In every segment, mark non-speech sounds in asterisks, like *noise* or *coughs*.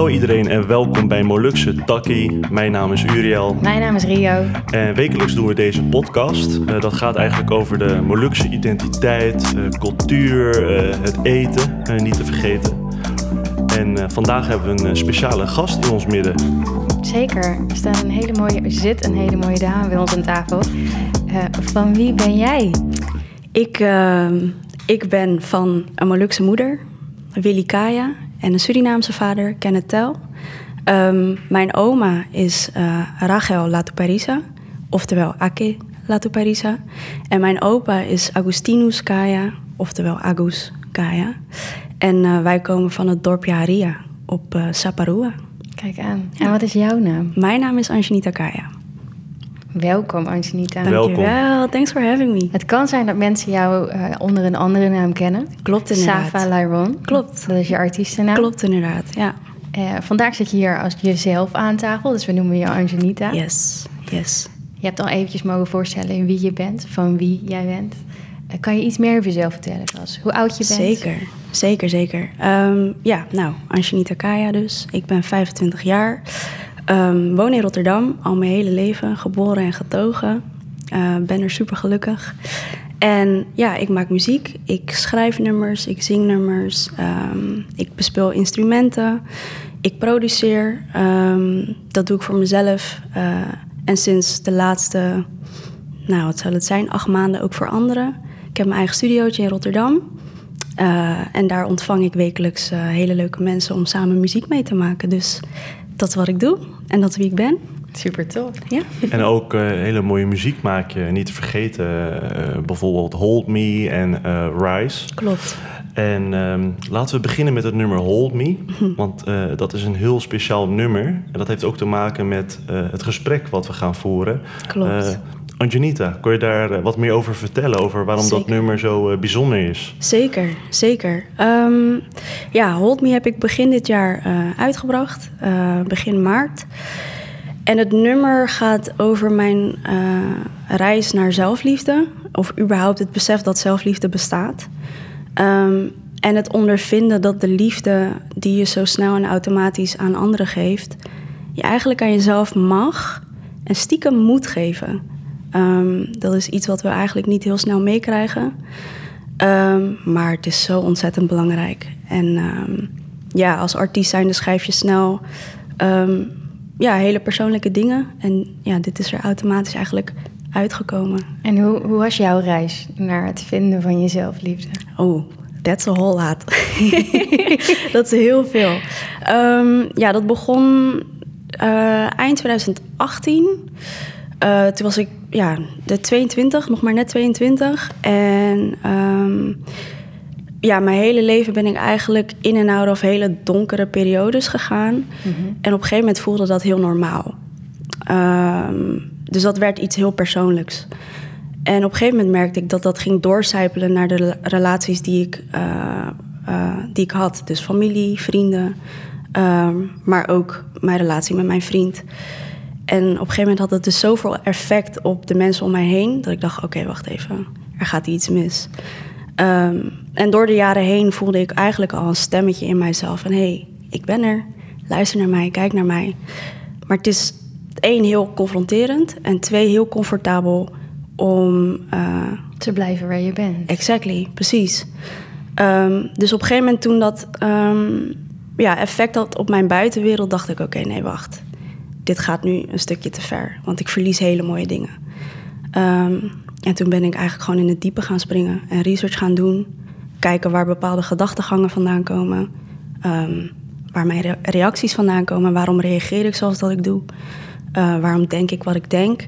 Hallo iedereen en welkom bij Molukse Takkie. Mijn naam is Uriel. Mijn naam is Rio. En wekelijks doen we deze podcast. Uh, dat gaat eigenlijk over de Molukse identiteit, uh, cultuur, uh, het eten, niet te vergeten. En vandaag hebben we een speciale gast in ons midden. Zeker. Er staat een hele mooie, er zit een hele mooie dame bij ons aan tafel. van wie ben jij? Ik, ehm, ik ben van een Molukse moeder, Willy Kaya en een Surinaamse vader, Kenneth Tel. Um, mijn oma is uh, Rachel Latuparisa, oftewel Ake Latuparisa. En mijn opa is Agustinus Kaya, oftewel Agus Kaya. En uh, wij komen van het dorpje Haria op uh, Saparua. Kijk aan. En wat is jouw naam? Mijn naam is Anjanita Kaya. Welkom, Anjanita. Dankjewel. Thanks for having me. Het kan zijn dat mensen jou uh, onder een andere naam kennen. Klopt inderdaad. Safa Lyron. Klopt. Dat is je artiestennaam. Klopt inderdaad, ja. Uh, vandaag zit je hier als jezelf aan tafel, dus we noemen je Anjanita. Yes, yes. Je hebt al eventjes mogen voorstellen wie je bent, van wie jij bent. Uh, kan je iets meer over jezelf vertellen, Ras? Hoe oud je bent? Zeker, zeker, zeker. Um, ja, nou, Anjanita Kaya dus. Ik ben 25 jaar. Um, woon in Rotterdam al mijn hele leven, geboren en getogen. Uh, ben er super gelukkig. En ja, ik maak muziek, ik schrijf nummers, ik zing nummers, um, ik bespeel instrumenten, ik produceer. Um, dat doe ik voor mezelf. Uh, en sinds de laatste, nou wat zal het zijn, acht maanden ook voor anderen. Ik heb mijn eigen studiootje in Rotterdam. Uh, en daar ontvang ik wekelijks hele leuke mensen om samen muziek mee te maken. Dus dat is wat ik doe en dat is wie ik ben. Super tof. Ja. En ook uh, hele mooie muziek maak je. Niet te vergeten, uh, bijvoorbeeld Hold Me en uh, Rise. Klopt. En um, laten we beginnen met het nummer Hold Me. Want dat is een heel speciaal nummer. En dat heeft ook te maken met het gesprek wat we gaan voeren. Klopt. Anjanita, kun je daar wat meer over vertellen? Over waarom zeker. dat nummer zo uh, bijzonder is? Zeker, zeker. Um, ja, Hold Me heb ik begin dit jaar uh, uitgebracht. Uh, begin maart. En het nummer gaat over mijn reis naar zelfliefde. Of überhaupt het besef dat zelfliefde bestaat. Um, en het ondervinden dat de liefde die je zo snel en automatisch aan anderen geeft... je eigenlijk aan jezelf mag en stiekem moet geven... Um, dat is iets wat we eigenlijk niet heel snel meekrijgen. Um, maar het is zo ontzettend belangrijk. En um, ja, als artiest zijnde schrijf je snel ja, hele persoonlijke dingen. En ja, dit is er automatisch eigenlijk uitgekomen. En hoe, hoe was jouw reis naar het vinden van jezelf, liefde? Oh, that's a whole lot. *laughs* dat is heel veel. ja, dat begon uh, eind 2018. Uh, toen was ik ja, de 22, nog maar net 22. En um, ja, mijn hele leven ben ik eigenlijk in en out of hele donkere periodes gegaan. Mm -hmm. En op een gegeven moment voelde dat heel normaal. Um, dus dat werd iets heel persoonlijks. En op een gegeven moment merkte ik dat dat ging doorcijpelen naar de relaties die ik, uh, uh, die ik had. Dus familie, vrienden, um, maar ook mijn relatie met mijn vriend. En op een gegeven moment had het dus zoveel effect op de mensen om mij heen... dat ik dacht, oké, okay, wacht even, er gaat iets mis. Um, en door de jaren heen voelde ik eigenlijk al een stemmetje in mijzelf... van hé, hey, ik ben er, luister naar mij, kijk naar mij. Maar het is één, heel confronterend... en twee, heel comfortabel om... Uh, te blijven waar je bent. Exactly, precies. Um, dus op een gegeven moment toen dat um, ja, effect had op mijn buitenwereld... dacht ik, oké, okay, nee, wacht dit gaat nu een stukje te ver, want ik verlies hele mooie dingen. Um, en toen ben ik eigenlijk gewoon in het diepe gaan springen en research gaan doen. Kijken waar bepaalde gedachtegangen vandaan komen. Um, waar mijn re reacties vandaan komen. Waarom reageer ik zoals dat ik doe. Uh, waarom denk ik wat ik denk.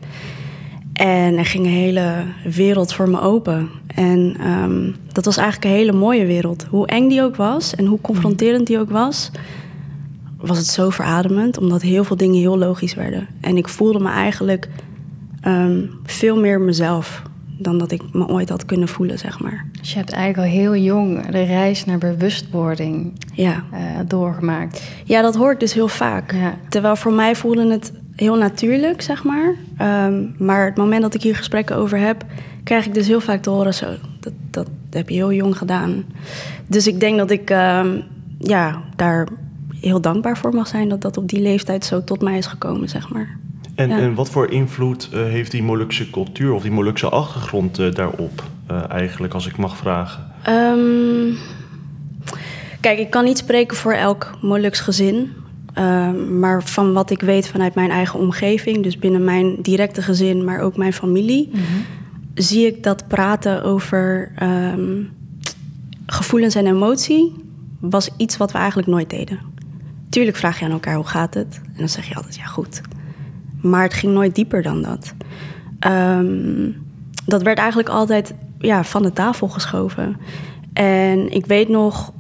En er ging een hele wereld voor me open. En um, dat was eigenlijk een hele mooie wereld. Hoe eng die ook was en hoe confronterend die ook was was het zo verademend, omdat heel veel dingen heel logisch werden. En ik voelde me eigenlijk um, veel meer mezelf dan dat ik me ooit had kunnen voelen, zeg maar. Dus je hebt eigenlijk al heel jong de reis naar bewustwording ja. uh, doorgemaakt. Ja, dat hoor ik dus heel vaak. Ja. Terwijl voor mij voelde het heel natuurlijk, zeg maar. Um, maar het moment dat ik hier gesprekken over heb, krijg ik dus heel vaak te horen zo. Dat, dat heb je heel jong gedaan. Dus ik denk dat ik um, ja, daar heel dankbaar voor mag zijn dat dat op die leeftijd zo tot mij is gekomen, zeg maar. En, Ja. en wat voor invloed eh, heeft die Molukse cultuur of die Molukse achtergrond eh, daarop eh, eigenlijk, als ik mag vragen? Ehm, kijk, ik kan niet spreken voor elk Moluks gezin. Ehm, maar van wat ik weet vanuit mijn eigen omgeving, dus binnen mijn directe gezin, maar ook mijn familie, zie ik dat praten over ehm, gevoelens en emotie was iets wat we eigenlijk nooit deden. Tuurlijk vraag je aan elkaar hoe gaat het? En dan zeg je altijd ja goed. Maar het ging nooit dieper dan dat. Ehm, dat werd eigenlijk altijd ja, van de tafel geschoven. En ik weet nog,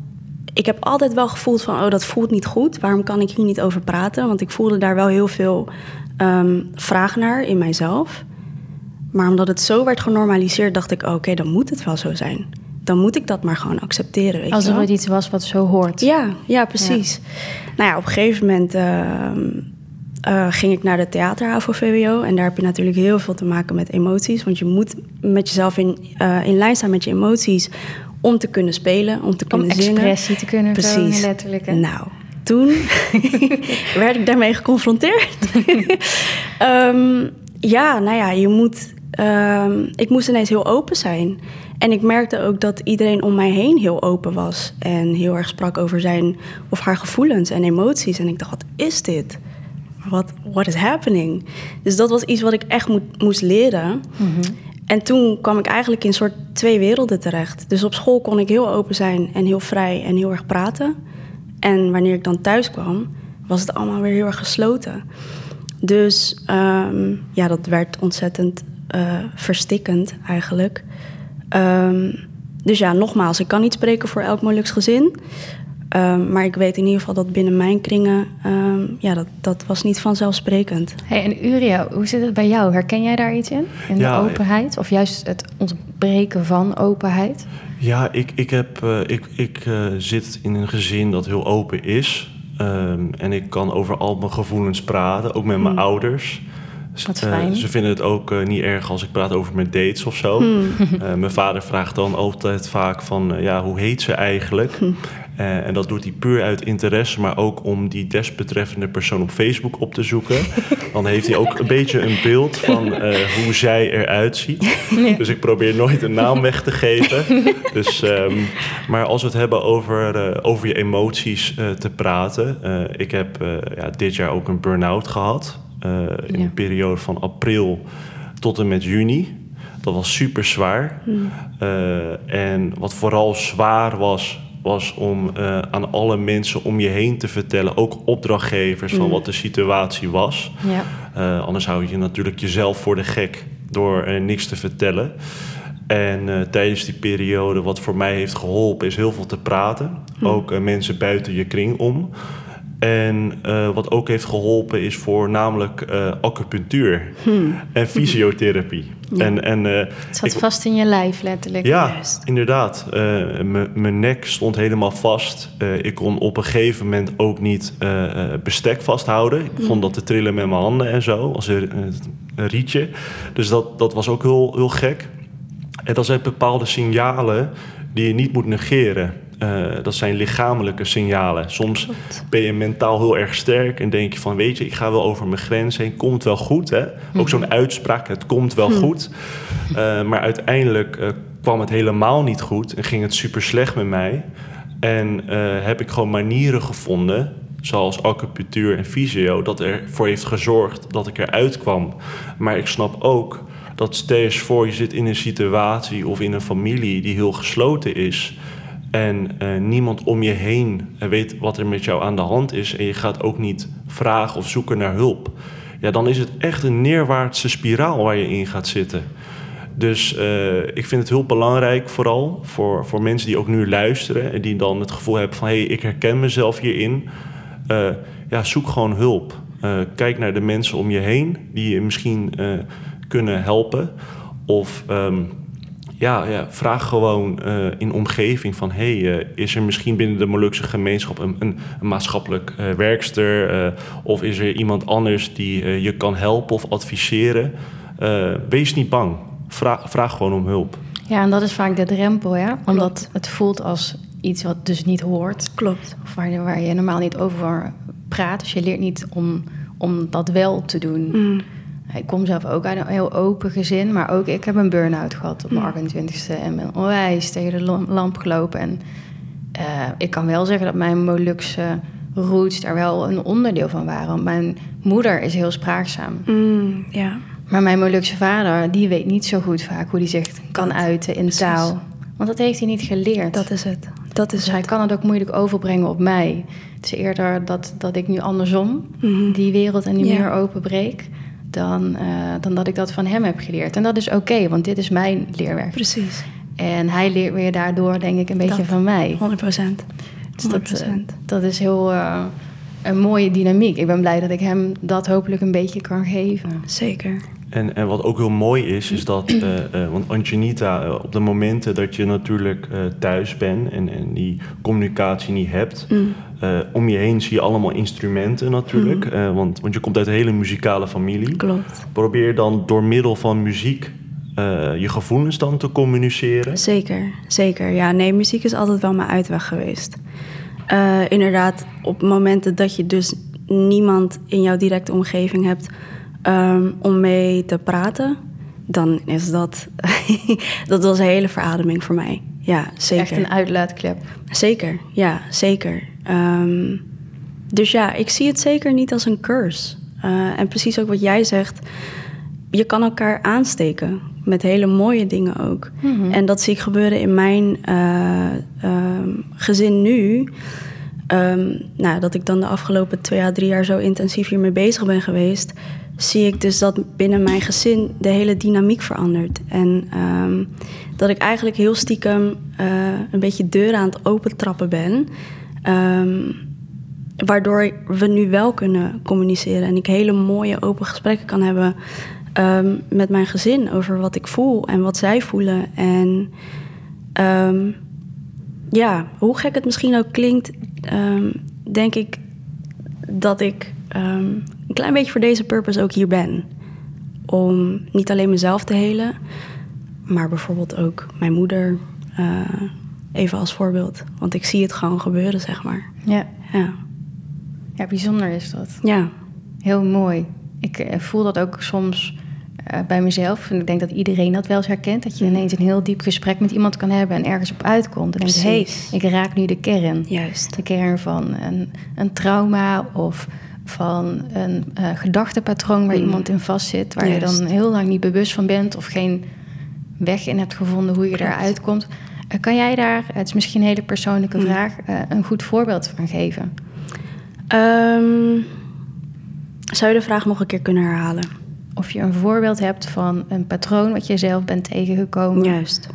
ik heb altijd wel gevoeld van, oh, dat voelt niet goed. Waarom kan ik hier niet over praten? Want ik voelde daar wel heel veel ehm, vraag naar in mijzelf. Maar omdat het zo werd genormaliseerd, dacht ik, oké, dan moet het wel zo zijn. Dan moet ik dat maar gewoon accepteren. Weet je Alsof het iets was wat zo hoort. Ja, ja, precies. Nou ja, op een gegeven moment ehm, eh, ging ik naar de theater HAVO-VWO. En daar heb je natuurlijk heel veel te maken met emoties. Want je moet met jezelf in, eh, in lijn staan met je emoties om te kunnen spelen, om te Om kunnen zingen. expressie te kunnen Precies. letterlijk. hè? Nou, toen *laughs* werd ik daarmee geconfronteerd. *laughs* Ehm, ja, nou ja, je moet. ehm, ik moest ineens heel open zijn. En ik merkte ook dat iedereen om mij heen heel open was. En heel erg sprak over zijn of haar gevoelens en emoties. En ik dacht, wat is dit? Wat what is happening? Dus dat was iets wat ik echt moet, moest leren. En toen kwam ik eigenlijk in een soort twee werelden terecht. Dus op school kon ik heel open zijn en heel vrij en heel erg praten. En wanneer ik dan thuis kwam, was het allemaal weer heel erg gesloten. Dus ehm, ja, dat werd ontzettend eh, verstikkend eigenlijk. Ehm, dus ja, nogmaals, ik kan niet spreken voor elk Moluks gezin. Ehm, maar ik weet in ieder geval dat binnen mijn kringen, ehm, ja, dat, dat was niet vanzelfsprekend. Hey, en Uria, hoe zit het bij jou? Herken jij daar iets in? In Ja, de openheid? Of juist het ontbreken van openheid? Ja, ik, ik, heb, eh, ik, ik eh, zit in een gezin dat heel open is. Ehm, en ik kan over al mijn gevoelens praten, ook met mijn Hmm. ouders. S- Wat eh, fijn. ze vinden het ook eh, niet erg als ik praat over mijn dates of zo. Hmm. Eh, mijn vader vraagt dan altijd vaak van, ja, hoe heet ze eigenlijk? Hmm. En dat doet hij puur uit interesse, maar ook om die desbetreffende persoon op Facebook op te zoeken. *laughs* Dan heeft hij ook een beetje een beeld van hoe zij eruit ziet. Dus ik probeer nooit een naam weg te geven. *laughs* Dus, ehm, maar als we het hebben over, over je emoties te praten. ik heb ja, dit jaar ook een burn-out gehad. Eh, in Ja. een periode van april tot en met juni. Dat was super zwaar. Eh, en wat vooral zwaar was, was om eh, aan alle mensen om je heen te vertellen, ook opdrachtgevers, van wat de situatie was. Ja. Anders hou je natuurlijk jezelf voor de gek door niks te vertellen. En tijdens die periode, wat voor mij heeft geholpen, is heel veel te praten. Ook eh, mensen buiten je kring om. En eh, wat ook heeft geholpen is voornamelijk eh acupunctuur en fysiotherapie. *laughs* En, en, eh, Het zat ik- vast in je lijf, letterlijk. ja, Juist. inderdaad. Mijn nek stond helemaal vast. Ik kon op een gegeven moment ook niet bestek vasthouden. Ik begon dat te trillen met mijn handen en zo, als een, een rietje. Dus dat, dat was ook heel, heel gek. En dat zijn bepaalde signalen die je niet moet negeren. Eh, dat zijn lichamelijke signalen. Soms ben je mentaal heel erg sterk en denk je van... weet je, ik ga wel over mijn grens heen, komt wel goed. Hè? Ook zo'n uitspraak, het komt wel goed. Eh, maar uiteindelijk eh, kwam het helemaal niet goed en ging het super slecht met mij. En heb ik gewoon manieren gevonden, zoals acupunctuur en fysio... dat ervoor heeft gezorgd dat ik eruit kwam. Maar ik snap ook dat eens voor... je zit in een situatie of in een familie die heel gesloten is... En eh, niemand om je heen eh, weet wat er met jou aan de hand is. En je gaat ook niet vragen of zoeken naar hulp. Ja, dan is het echt een neerwaartse spiraal waar je in gaat zitten. Dus eh, ik vind het heel belangrijk, vooral voor, voor mensen die ook nu luisteren. En die dan het gevoel hebben van hé, hey, ik herken mezelf hierin. Ja, zoek gewoon hulp. Kijk naar de mensen om je heen die je misschien kunnen helpen. Of ehm, ja, ja, vraag gewoon eh, in omgeving van... hey, eh, is er misschien binnen de Molukse gemeenschap een, een, een maatschappelijk eh, werkster... eh, of is er iemand anders die je kan helpen of adviseren? Eh, wees niet bang. Vraag, vraag gewoon om hulp. Ja, en dat is vaak de drempel, ja. Omdat het voelt als iets wat dus niet hoort. Klopt. Of waar, je- waar je normaal niet over praat. Dus je leert niet om, om dat wel te doen. Mm. Ik kom zelf ook uit een heel open gezin, maar ook ik heb een burn-out gehad op mijn 28ste en ben onwijs tegen de lam- lamp gelopen. En eh, ik kan wel zeggen dat mijn Molukse roots daar wel een onderdeel van waren. Want mijn moeder is heel spraakzaam. Mm, ja, Maar mijn Molukse vader, die weet niet zo goed vaak hoe hij zich kan Dat- uiten in precies. taal. Want dat heeft hij niet geleerd. dat is het. Dat is dus hij kan het ook moeilijk overbrengen op mij. Het is eerder dat, dat ik nu andersom Mhm. die wereld en die Ja. muur openbreek... Dan, eh, dan dat ik dat van hem heb geleerd. En dat is oké, want dit is mijn leerwerk. Precies, En hij leert weer daardoor, denk ik, een beetje Dat. van mij. 100 procent. Dus dat, eh, dat is heel eh, een mooie dynamiek. Ik ben blij dat ik hem dat hopelijk een beetje kan geven. Zeker. En, en wat ook heel mooi is, is dat, eh, eh, want Angelita, eh, op de momenten dat je natuurlijk eh, thuis bent en, en die communicatie niet hebt, Mm. Eh, om je heen zie je allemaal instrumenten natuurlijk, eh, want, want je komt uit een hele muzikale familie. Klopt. Probeer dan door middel van muziek eh, je gevoelens dan te communiceren? Zeker, zeker. Ja, nee, muziek is altijd wel mijn uitweg geweest. Eh, inderdaad, op momenten dat je dus niemand in jouw directe omgeving hebt ehm, om mee te praten, dan is dat, *laughs* dat was een hele verademing voor mij. Ja, zeker. Echt een uitlaatklep. Zeker, ja, zeker. Ehm, dus ja, ik zie het zeker niet als een curse. Eh, en precies ook wat jij zegt, je kan elkaar aansteken met hele mooie dingen ook. En dat zie ik gebeuren in mijn eh, ehm, gezin nu. Ehm, nou, dat ik dan de afgelopen twee à drie jaar zo intensief hiermee bezig ben geweest, zie ik dus dat binnen mijn gezin de hele dynamiek verandert. En dat ik eigenlijk heel stiekem eh, een beetje deuren aan het opentrappen ben. Ehm, waardoor we nu wel kunnen communiceren en ik hele mooie open gesprekken kan hebben ehm, met mijn gezin over wat ik voel en wat zij voelen. En ehm, ja, hoe gek het misschien ook klinkt, denk ik dat ik een klein beetje voor deze purpose ook hier ben. Om niet alleen mezelf te helen, maar bijvoorbeeld ook mijn moeder. eh, even als voorbeeld. Want ik zie het gewoon gebeuren, zeg maar. Ja. Ja. ja, bijzonder is dat. Ja. Heel mooi. Ik eh, voel dat ook soms eh, bij mezelf. En ik denk dat iedereen dat wel eens herkent. Dat je ineens een heel diep gesprek met iemand kan hebben en ergens op uitkomt. En denkt, hé, hey, ik raak nu de kern. Juist. De kern van een, een trauma of van een eh, gedachtepatroon waar Mm. iemand in vastzit. Waar Juist. je dan heel lang niet bewust van bent of geen weg in hebt gevonden hoe je Klopt. eruit komt. Eh, kan jij daar, het is misschien een hele persoonlijke Mm. vraag, eh, een goed voorbeeld van geven? Ehm, zou je de vraag nog een keer kunnen herhalen? Of je een voorbeeld hebt van een patroon wat je zelf bent tegengekomen. Juist.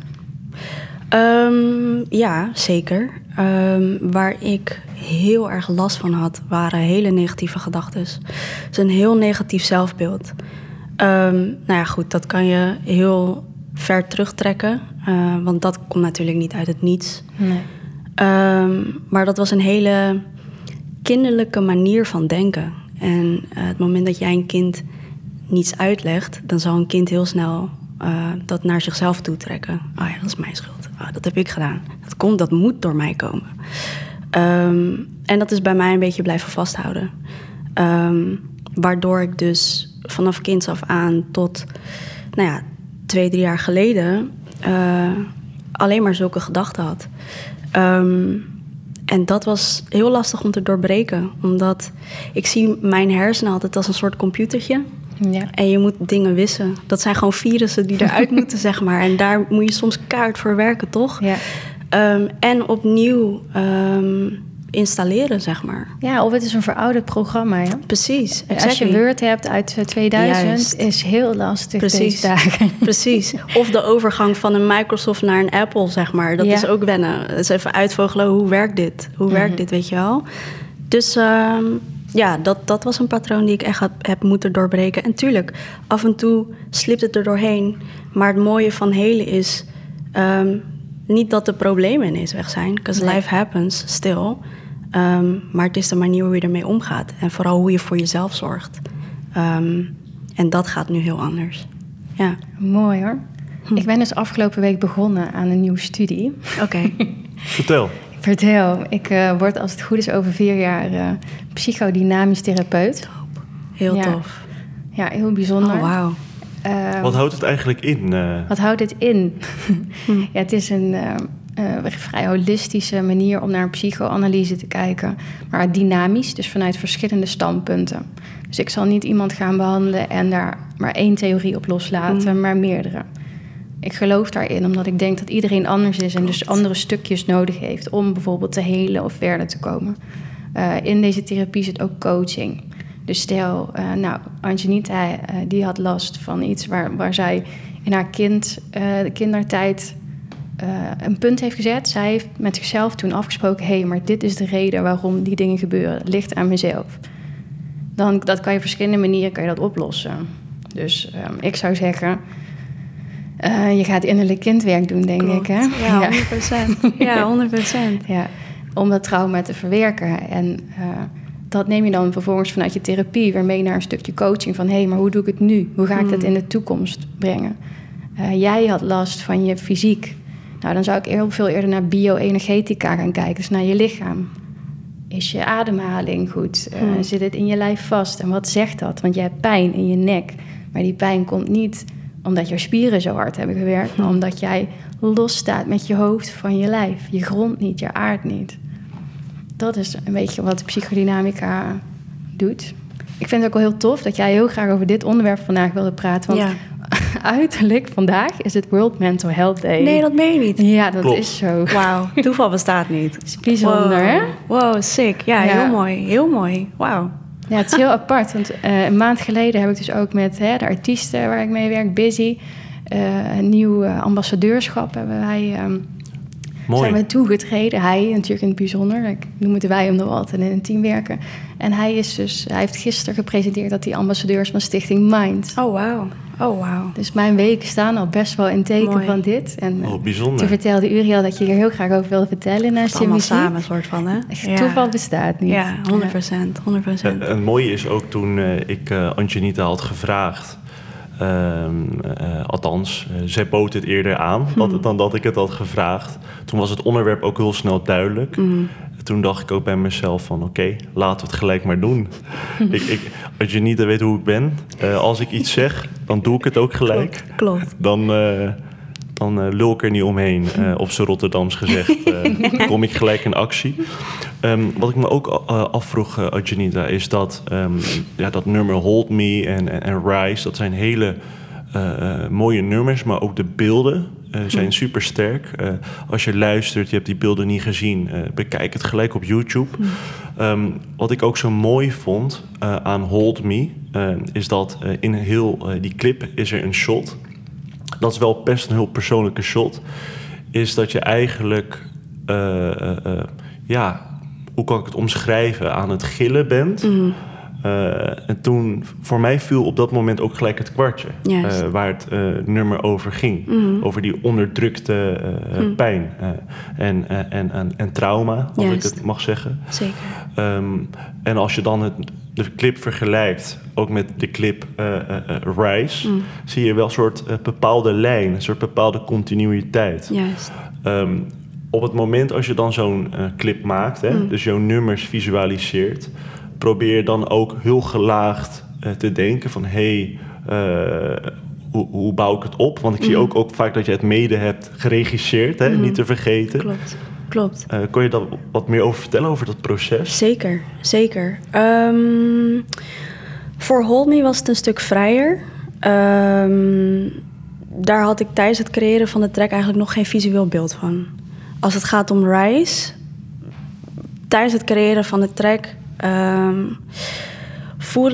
Ehm, ja, zeker. Ehm, waar ik heel erg last van had, waren hele negatieve gedachten. Het is een heel negatief zelfbeeld. Nou ja, goed, dat kan je heel ver terugtrekken. eh, want dat komt natuurlijk niet uit het niets. Nee. Ehm, maar dat was een hele kinderlijke manier van denken. En eh, het moment dat jij een kind niets uitlegt, dan zal een kind heel snel eh, dat naar zichzelf toetrekken. Ah ja, dat is mijn schuld. Ah, dat heb ik gedaan. Dat komt, dat moet door mij komen. Ehm, en dat is bij mij een beetje blijven vasthouden. Ehm, waardoor ik dus vanaf kinds af aan tot, nou ja, twee, drie jaar geleden eh, alleen maar zulke gedachten had. Ehm, en dat was heel lastig om te doorbreken, omdat ik zie mijn hersenen altijd als een soort computertje. Ja. En je moet dingen wissen. Dat zijn gewoon virussen die eruit *laughs* moeten, zeg maar. En daar moet je soms kaart voor werken, toch? Ja. Ehm, en opnieuw ehm, installeren, zeg maar. ja, of het is een verouderd programma. Ja? Precies. Als je. Word hebt uit eh, 2000, Juist. is heel lastig Precies. deze dagen. *laughs* Precies. Of de overgang van een Microsoft naar een Apple, zeg maar. Dat Ja. is ook wennen. Het is even uitvogelen, hoe werkt dit? Hoe werkt Mhm. dit, weet je wel? Dus ehm, ja, dat, dat was een patroon die ik echt heb, heb moeten doorbreken. En tuurlijk, af en toe slipt het er doorheen. Maar het mooie van helen is... ehm, niet dat de problemen ineens weg zijn. Because Nee. life happens still. Ehm, maar het is de manier hoe je ermee omgaat. En vooral hoe je voor jezelf zorgt. Ehm, en dat gaat nu heel anders. Ja. Mooi hoor. Hm. Ik ben dus afgelopen week begonnen aan een nieuwe studie. Oké. *laughs* Vertel. Vertel, ik uh, word als het goed is over vier jaar uh, psychodynamisch therapeut. Heel tof. Ja, heel bijzonder. Oh, wauw. Uh, wat houdt het eigenlijk in? Wat houdt het in? hm. *laughs* ja, het is een vrij holistische manier om naar een psychoanalyse te kijken. Maar dynamisch, dus vanuit verschillende standpunten. Dus ik zal niet iemand gaan behandelen en daar maar één theorie op loslaten, hm. maar meerdere ik geloof daarin, omdat ik denk dat iedereen anders is en dus andere stukjes nodig heeft om bijvoorbeeld te helen of verder te komen. Uh, in deze therapie zit ook coaching. Dus stel, uh, nou, Angelita, die had last van iets waar, waar zij in haar kind, de kindertijd een punt heeft gezet. Zij heeft met zichzelf toen afgesproken: hé, hey, maar dit is de reden waarom die dingen gebeuren. Het ligt aan mezelf. Dan dat kan je op verschillende manieren kan je dat oplossen. Dus um, ik zou zeggen uh, je gaat innerlijk kindwerk doen, denk ik. Hè? Ja, 100%. ja, 100%. *laughs* ja, om dat trauma te verwerken. En uh, dat neem je dan vervolgens vanuit je therapie weer mee naar een stukje coaching. Van hé, hey, maar hoe doe ik het nu? Hoe ga ik dat hmm. in de toekomst brengen? Uh, jij had last van je fysiek. Nou, dan zou ik heel veel eerder naar bioenergetica gaan kijken. Dus naar je lichaam. Is je ademhaling goed? Hmm. Zit het in je lijf vast? En wat zegt dat? Want je hebt pijn in je nek. Maar die pijn komt niet omdat je spieren zo hard hebben gewerkt, maar omdat jij losstaat met je hoofd van je lijf. Je grond niet, je aard niet. Dat is een beetje wat psychodynamica doet. Ik vind het ook wel heel tof dat jij heel graag over dit onderwerp vandaag wilde praten. Want uiterlijk vandaag is het World Mental Health Day. Nee, dat meen je niet. Ja, dat is zo. Wauw, *laughs* toeval bestaat niet. is bijzonder, hè? Wow, sick. Ja, ja, heel mooi. Heel mooi. Wauw. Ja, het is heel apart. Want uh, een maand geleden heb ik dus ook met hè, de artiesten waar ik mee werk, Busy, uh, een nieuw uh, ambassadeurschap hebben wij. Um, Mooi. Zijn we toegetreden. Hij natuurlijk in het bijzonder. Ik noem het wij omdat we altijd in een team werken. En hij is dus, hij heeft gisteren gepresenteerd dat hij ambassadeur is van Stichting Mind. Oh, wauw. Oh, wow. Dus mijn weken staan al best wel in teken van dit. En oh, bijzonder. Toen vertelde Uriel dat je hier heel graag over wilde vertellen naast je allemaal samen, soort van, hè? Ja. Toeval bestaat niet. Ja, 100 procent. 100 procent. En het mooie is ook toen uh, ik uh, Angelita had gevraagd... Um, uh, althans, zij bood het eerder aan hmm. dan dat ik het had gevraagd. Toen was het onderwerp ook heel snel duidelijk. Hmm toen dacht ik ook bij mezelf van oké, laten we het gelijk maar doen. *laughs* ik, ik, als je niet weet hoe ik ben, uh, als ik iets zeg, dan doe ik het ook gelijk. Klopt. Dan, uh, dan uh, lul ik er niet omheen, *laughs* op zijn Rotterdams gezegd. *laughs* kom ik gelijk in actie. Um, wat ik me ook afvroeg, uh, Janita, is dat um, ja, dat nummer Hold Me en, en, Rise, dat zijn hele mooie nummers, maar ook de beelden uh, zijn hm. super sterk. Uh, als je luistert, je hebt die beelden niet gezien, uh, bekijk het gelijk op YouTube. Um, wat ik ook zo mooi vond aan Hold Me, is dat in heel die clip is er een shot. Dat is wel best een heel persoonlijke shot. Is dat je eigenlijk, ja, hoe kan ik het omschrijven, aan het gillen bent. Mm. Uh, en toen, voor mij viel op dat moment ook gelijk het kwartje. Uh, waar het uh, nummer over ging. Mm. Over die onderdrukte mm. pijn en, en, en, en, trauma, als ik het mag zeggen. Zeker. Um, en als je dan het, de clip vergelijkt, ook met de clip Rise, mm. zie je wel een soort bepaalde lijn, een soort bepaalde continuïteit. Juist. Um, op het moment als je dan zo'n clip maakt, hè, dus jouw nummers visualiseert probeer dan ook heel gelaagd uh, te denken van hé, hey, uh, hoe, hoe, bouw ik het op? Want ik zie mhm. ook, ook vaak dat je het mede hebt geregisseerd, hè? Mm. niet te vergeten. Klopt. Klopt. Uh, kon je daar wat meer over vertellen, over dat proces? Zeker, zeker. Um, voor Hold Me was het een stuk vrijer. Um, daar had ik tijdens het creëren van de track eigenlijk nog geen visueel beeld van. Als het gaat om Rise, tijdens het creëren van de track um,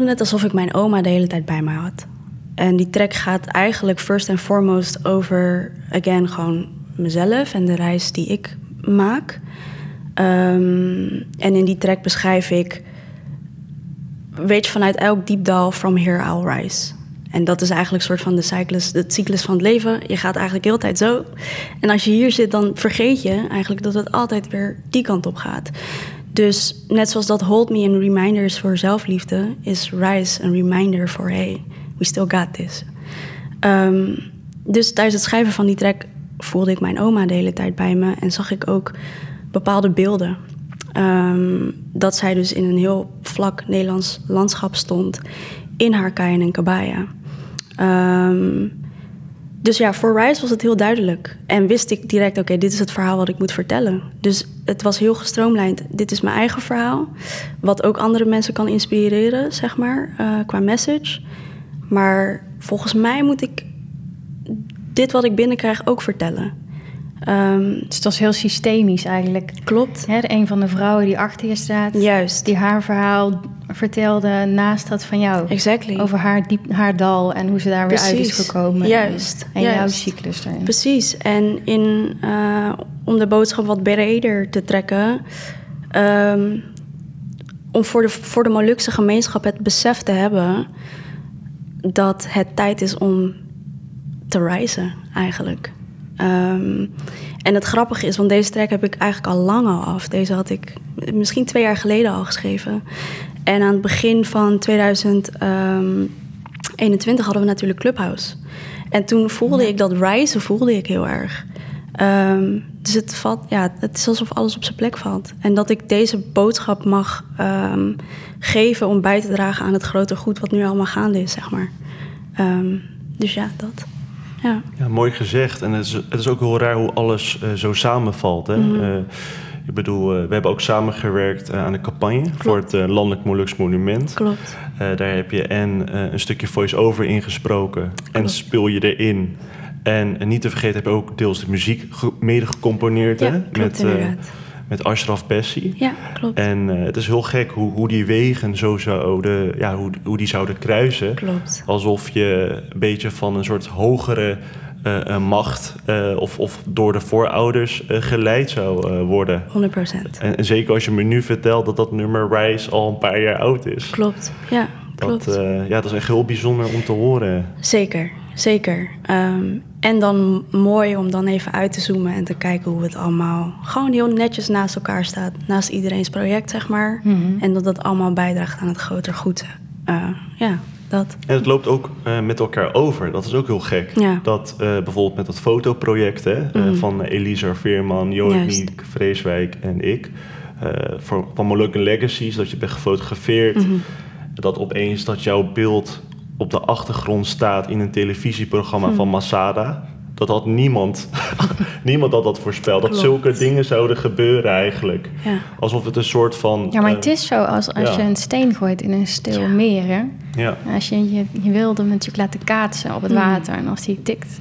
het alsof ik mijn oma de hele tijd bij mij had. En die track gaat eigenlijk first and foremost over, again, gewoon mezelf en de reis die ik maak. Um, en in die track beschrijf ik, weet je, vanuit elk diepdal, from here I'll rise. En dat is eigenlijk een soort van de cyclus, de cyclus van het leven. Je gaat eigenlijk heel de tijd zo. En als je hier zit, dan vergeet je eigenlijk dat het altijd weer die kant op gaat. Dus net zoals dat Hold Me een reminder is voor zelfliefde, is Rise een reminder voor hey, we still got this. Um, dus tijdens het schrijven van die track voelde ik mijn oma de hele tijd bij me en zag ik ook bepaalde beelden. Ehm, dat zij dus in een heel vlak Nederlands landschap stond in haar kain en kabaya. Ehm, dus ja, voor Rise was het heel duidelijk. En wist ik direct, oké, dit is het verhaal wat ik moet vertellen. Dus het was heel gestroomlijnd. Dit is mijn eigen verhaal. Wat ook andere mensen kan inspireren, zeg maar, uh, qua message. Maar volgens mij moet ik dit wat ik binnenkrijg ook vertellen. Um, dus het was heel systemisch eigenlijk. Klopt. Hè, een van de vrouwen die achter je staat. Juist. Die haar verhaal vertelde naast dat van jou. Exactly. Over haar, diep, haar dal en hoe ze daar weer uit is gekomen. Juist. En, juist. jouw cyclus erin. Precies. En in, uh, om de boodschap wat breder te trekken... Um, om voor de, voor de Molukse gemeenschap het besef te hebben... dat het tijd is om te reizen, eigenlijk. Um, en het grappige is, want deze track heb ik eigenlijk al lang al af. Deze had ik misschien twee jaar geleden al geschreven. En aan het begin van 2021 hadden we natuurlijk Clubhouse. En toen voelde ja. ik dat reizen voelde ik heel erg. Um, dus het, valt, ja, het is alsof alles op zijn plek valt. En dat ik deze boodschap mag um, geven om bij te dragen aan het grote goed wat nu allemaal gaande is, zeg maar. Um, dus ja, dat. Ja. ja, mooi gezegd. En het is, het is ook heel raar hoe alles uh, zo samenvalt. Hè? Mm -hmm. uh, ik bedoel, uh, we hebben ook samengewerkt aan een campagne Klopt. voor het Landelijk Molux Monument. Klopt. daar heb je en een stukje voice-over ingesproken en speel je erin. En, en, niet te vergeten heb je ook deels de muziek mede gecomponeerd. Ja, hè? klopt, met, met Ashraf Bessi. Ja, klopt. En uh, het is heel gek hoe, hoe die wegen zo zouden, ja, hoe, hoe die zouden kruisen. Klopt. Alsof je een beetje van een soort hogere uh, uh, macht of, of door de voorouders geleid zou worden. 100%. En, en, zeker als je me nu vertelt dat dat nummer Rise al een paar jaar oud is. Klopt, ja. Dat, ja, dat is echt heel bijzonder om te horen. Zeker, zeker. Um, en dan mooi om dan even uit te zoomen en te kijken hoe het allemaal gewoon heel netjes naast elkaar staat. Naast iedereen's project, zeg maar. Mhm. Mm -hmm. En dat dat allemaal bijdraagt aan het groter goed. Uh, ja, dat. En het loopt ook uh, met elkaar over. Dat is ook heel gek. Ja. Dat uh, bijvoorbeeld met dat fotoproject hè, mm. van Elisa Veerman, Jonik Vreeswijk en ik. voor, van Molukken Legacies, dat je bent gefotografeerd. Mm -hmm. Dat opeens dat jouw beeld op de achtergrond staat in een televisieprogramma Hm. van Masada. Dat had niemand, *laughs* niemand had dat voorspeld. Dat zulke dingen zouden gebeuren eigenlijk. Ja. Alsof het een soort van... Ja, maar uh, het is zo als, als ja. je een steen gooit in een stil Ja. meer. Hè? Ja, Als je, je je wilde natuurlijk laten kaatsen op het Mm. water. En als die tikt,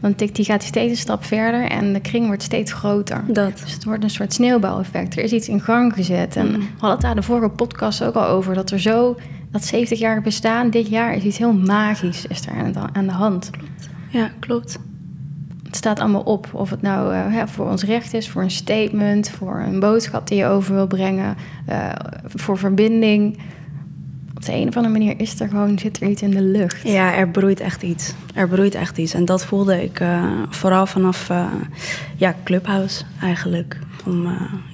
dan tikt die, gaat hij steeds een stap verder. En de kring wordt steeds groter. Dat. Dus het wordt een soort sneeuwbaleffect. Er is iets in gang gezet. En Mm. we hadden het daar de vorige podcast ook al over. Dat er zo... Dat 70 jaar bestaan dit jaar is iets heel magisch is er aan de, aan de hand. Ja, klopt. Het staat allemaal op. Of het nou uh, ja, voor ons recht is, voor een statement, voor een boodschap die je over wil brengen, uh, voor verbinding. Op de een of andere manier is er gewoon, zit er iets in de lucht. Ja, er broeit echt iets. Er broeit echt iets. En dat voelde ik uh, vooral vanaf ja, Clubhouse eigenlijk. Om,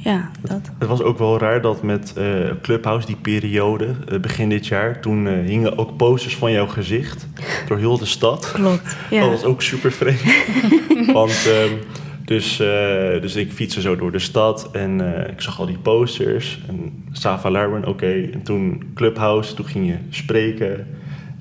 ja, dat. Het was ook wel raar dat met Clubhouse, die periode, begin dit jaar, toen hingen ook posters van jouw gezicht door heel de stad. Klopt. Ja. Dat was ook super vreemd. *laughs* Want um, dus, uh, dus ik fietste zo door de stad en uh, ik zag al die posters. En Larwen, oké. En toen Clubhouse, toen ging je spreken.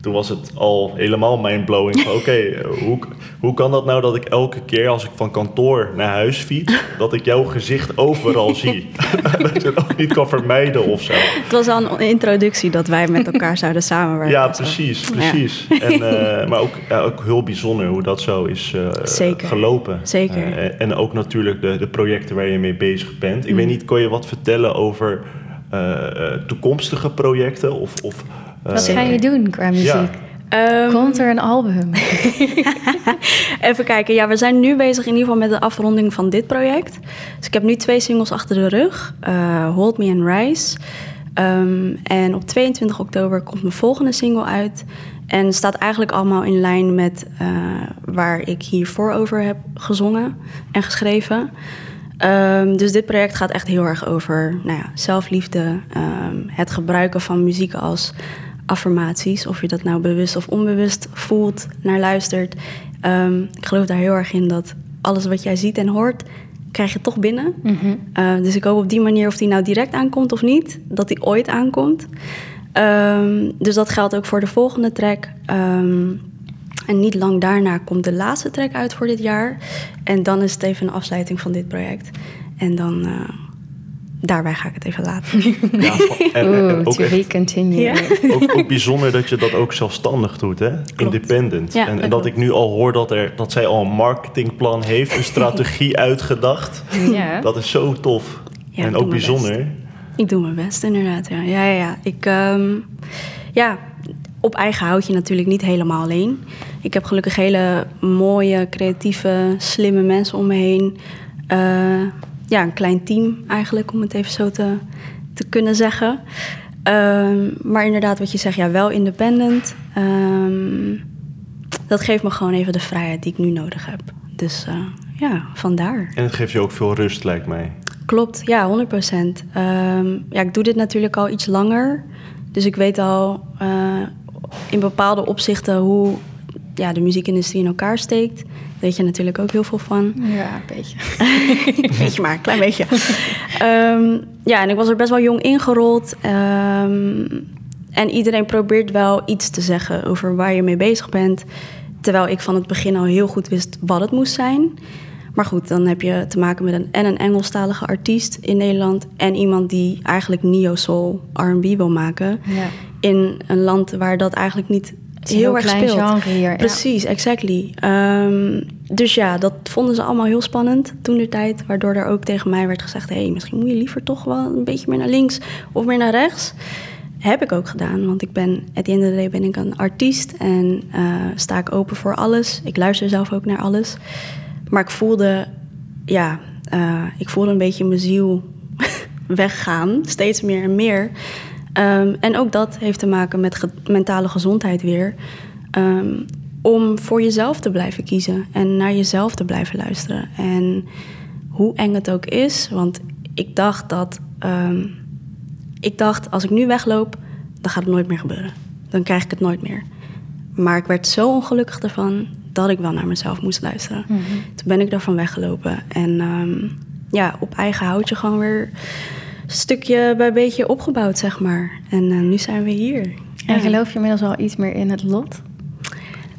Toen was het al helemaal mindblowing. Oké, okay, *laughs* hoe, hoe kan dat nou dat ik elke keer als ik van kantoor naar huis fiets... dat ik jouw gezicht overal zie? *laughs* *laughs* dat ik het ook niet kan vermijden of zo. Het was al een introductie dat wij met elkaar zouden samenwerken. Ja, precies, precies. Ja. En, uh, maar ook, ja, ook heel bijzonder hoe dat zo is uh, Zeker. gelopen. Zeker. Uh, en ook natuurlijk de, de projecten waar je mee bezig bent. Ik mm. weet niet, kon je wat vertellen over toekomstige projecten? Of, of, wat ga je doen qua muziek? Ja. Um, Komt er een album? *laughs* Even kijken. Ja, we zijn nu bezig in ieder geval met de afronding van dit project. Dus ik heb nu twee singles achter de rug. Uh, Hold Me and Rise. Um, en op 22 oktober komt mijn volgende single uit. En staat eigenlijk allemaal in lijn met uh, waar ik hiervoor over heb gezongen en geschreven. Um, dus dit project gaat echt heel erg over nou ja, zelfliefde. Um, het gebruiken van muziek als affirmaties. Of je dat nou bewust of onbewust voelt, naar luistert. Um, ik geloof daar heel erg in dat alles wat jij ziet en hoort krijg je toch binnen. Mhm. Uh, dus ik hoop op die manier of die nou direct aankomt of niet, dat die ooit aankomt. Um, dus dat geldt ook voor de volgende track. Um, en niet lang daarna komt de laatste track uit voor dit jaar. En dan is het even een afsluiting van dit project. En dan, uh, daarbij ga ik het even laten. Ja, en, *laughs* ook, echt, ja. *laughs* ook, ook, bijzonder dat je dat ook zelfstandig doet, hè? Independent. Ja, en, en dat ik nu al hoor dat, er, dat zij al een marketingplan heeft, een strategie *laughs* uitgedacht. Ja. Dat is zo tof. en ook bijzonder. Best. Ik doe mijn best, inderdaad. Ja, ja, ja. ja. Ik, um, ja, op eigen houd je natuurlijk niet helemaal alleen. Ik heb gelukkig hele mooie, creatieve, slimme mensen om me heen. Uh, ja, een klein team eigenlijk, om het even zo te, te kunnen zeggen. Um, maar inderdaad, wat je zegt, ja, wel independent. Um, dat geeft me gewoon even de vrijheid die ik nu nodig heb. Dus uh, ja, vandaar. En het geeft je ook veel rust, lijkt mij. Klopt, ja, 100 procent. Um, ja, ik doe dit natuurlijk al iets langer. Dus ik weet al uh, in bepaalde opzichten hoe ja, de muziekindustrie in elkaar steekt. Weet je natuurlijk ook heel veel van. Ja, een beetje. *laughs* beetje maar, een klein beetje. um, ja, en ik was er best wel jong ingerold. Um, en iedereen probeert wel iets te zeggen over waar je mee bezig bent. Terwijl ik van het begin al heel goed wist wat het moest zijn. Maar goed, dan heb je te maken met een, en een Engelstalige artiest in Nederland... en iemand die eigenlijk neo-soul R&B wil maken... Ja. in een land waar dat eigenlijk niet heel, erg speelt. genre hier. Precies, exactly. Um, dus ja, dat vonden ze allemaal heel spannend toen de tijd. Waardoor er ook tegen mij werd gezegd... hé, hey, misschien moet je liever toch wel een beetje meer naar links of meer naar rechts. Heb ik ook gedaan, want ik ben... at the end of the day ben ik een artiest en uh, sta ik open voor alles. Ik luister zelf ook naar alles. Maar ik voelde, ja, uh, ik voelde een beetje mijn ziel *laughs* weggaan. Steeds meer en meer. Um, en ook dat heeft te maken met ge mentale gezondheid weer. Um, om voor jezelf te blijven kiezen en naar jezelf te blijven luisteren. En hoe eng het ook is, want ik dacht dat. Um, ik dacht, als ik nu wegloop, dan gaat het nooit meer gebeuren. Dan krijg ik het nooit meer. Maar ik werd zo ongelukkig ervan dat ik wel naar mezelf moest luisteren. Mm -hmm. Toen ben ik daarvan weggelopen. En ja, op eigen houtje gewoon weer stukje bij beetje opgebouwd, zeg maar. En uh, nu zijn we hier. En geloof je inmiddels al iets meer in het lot?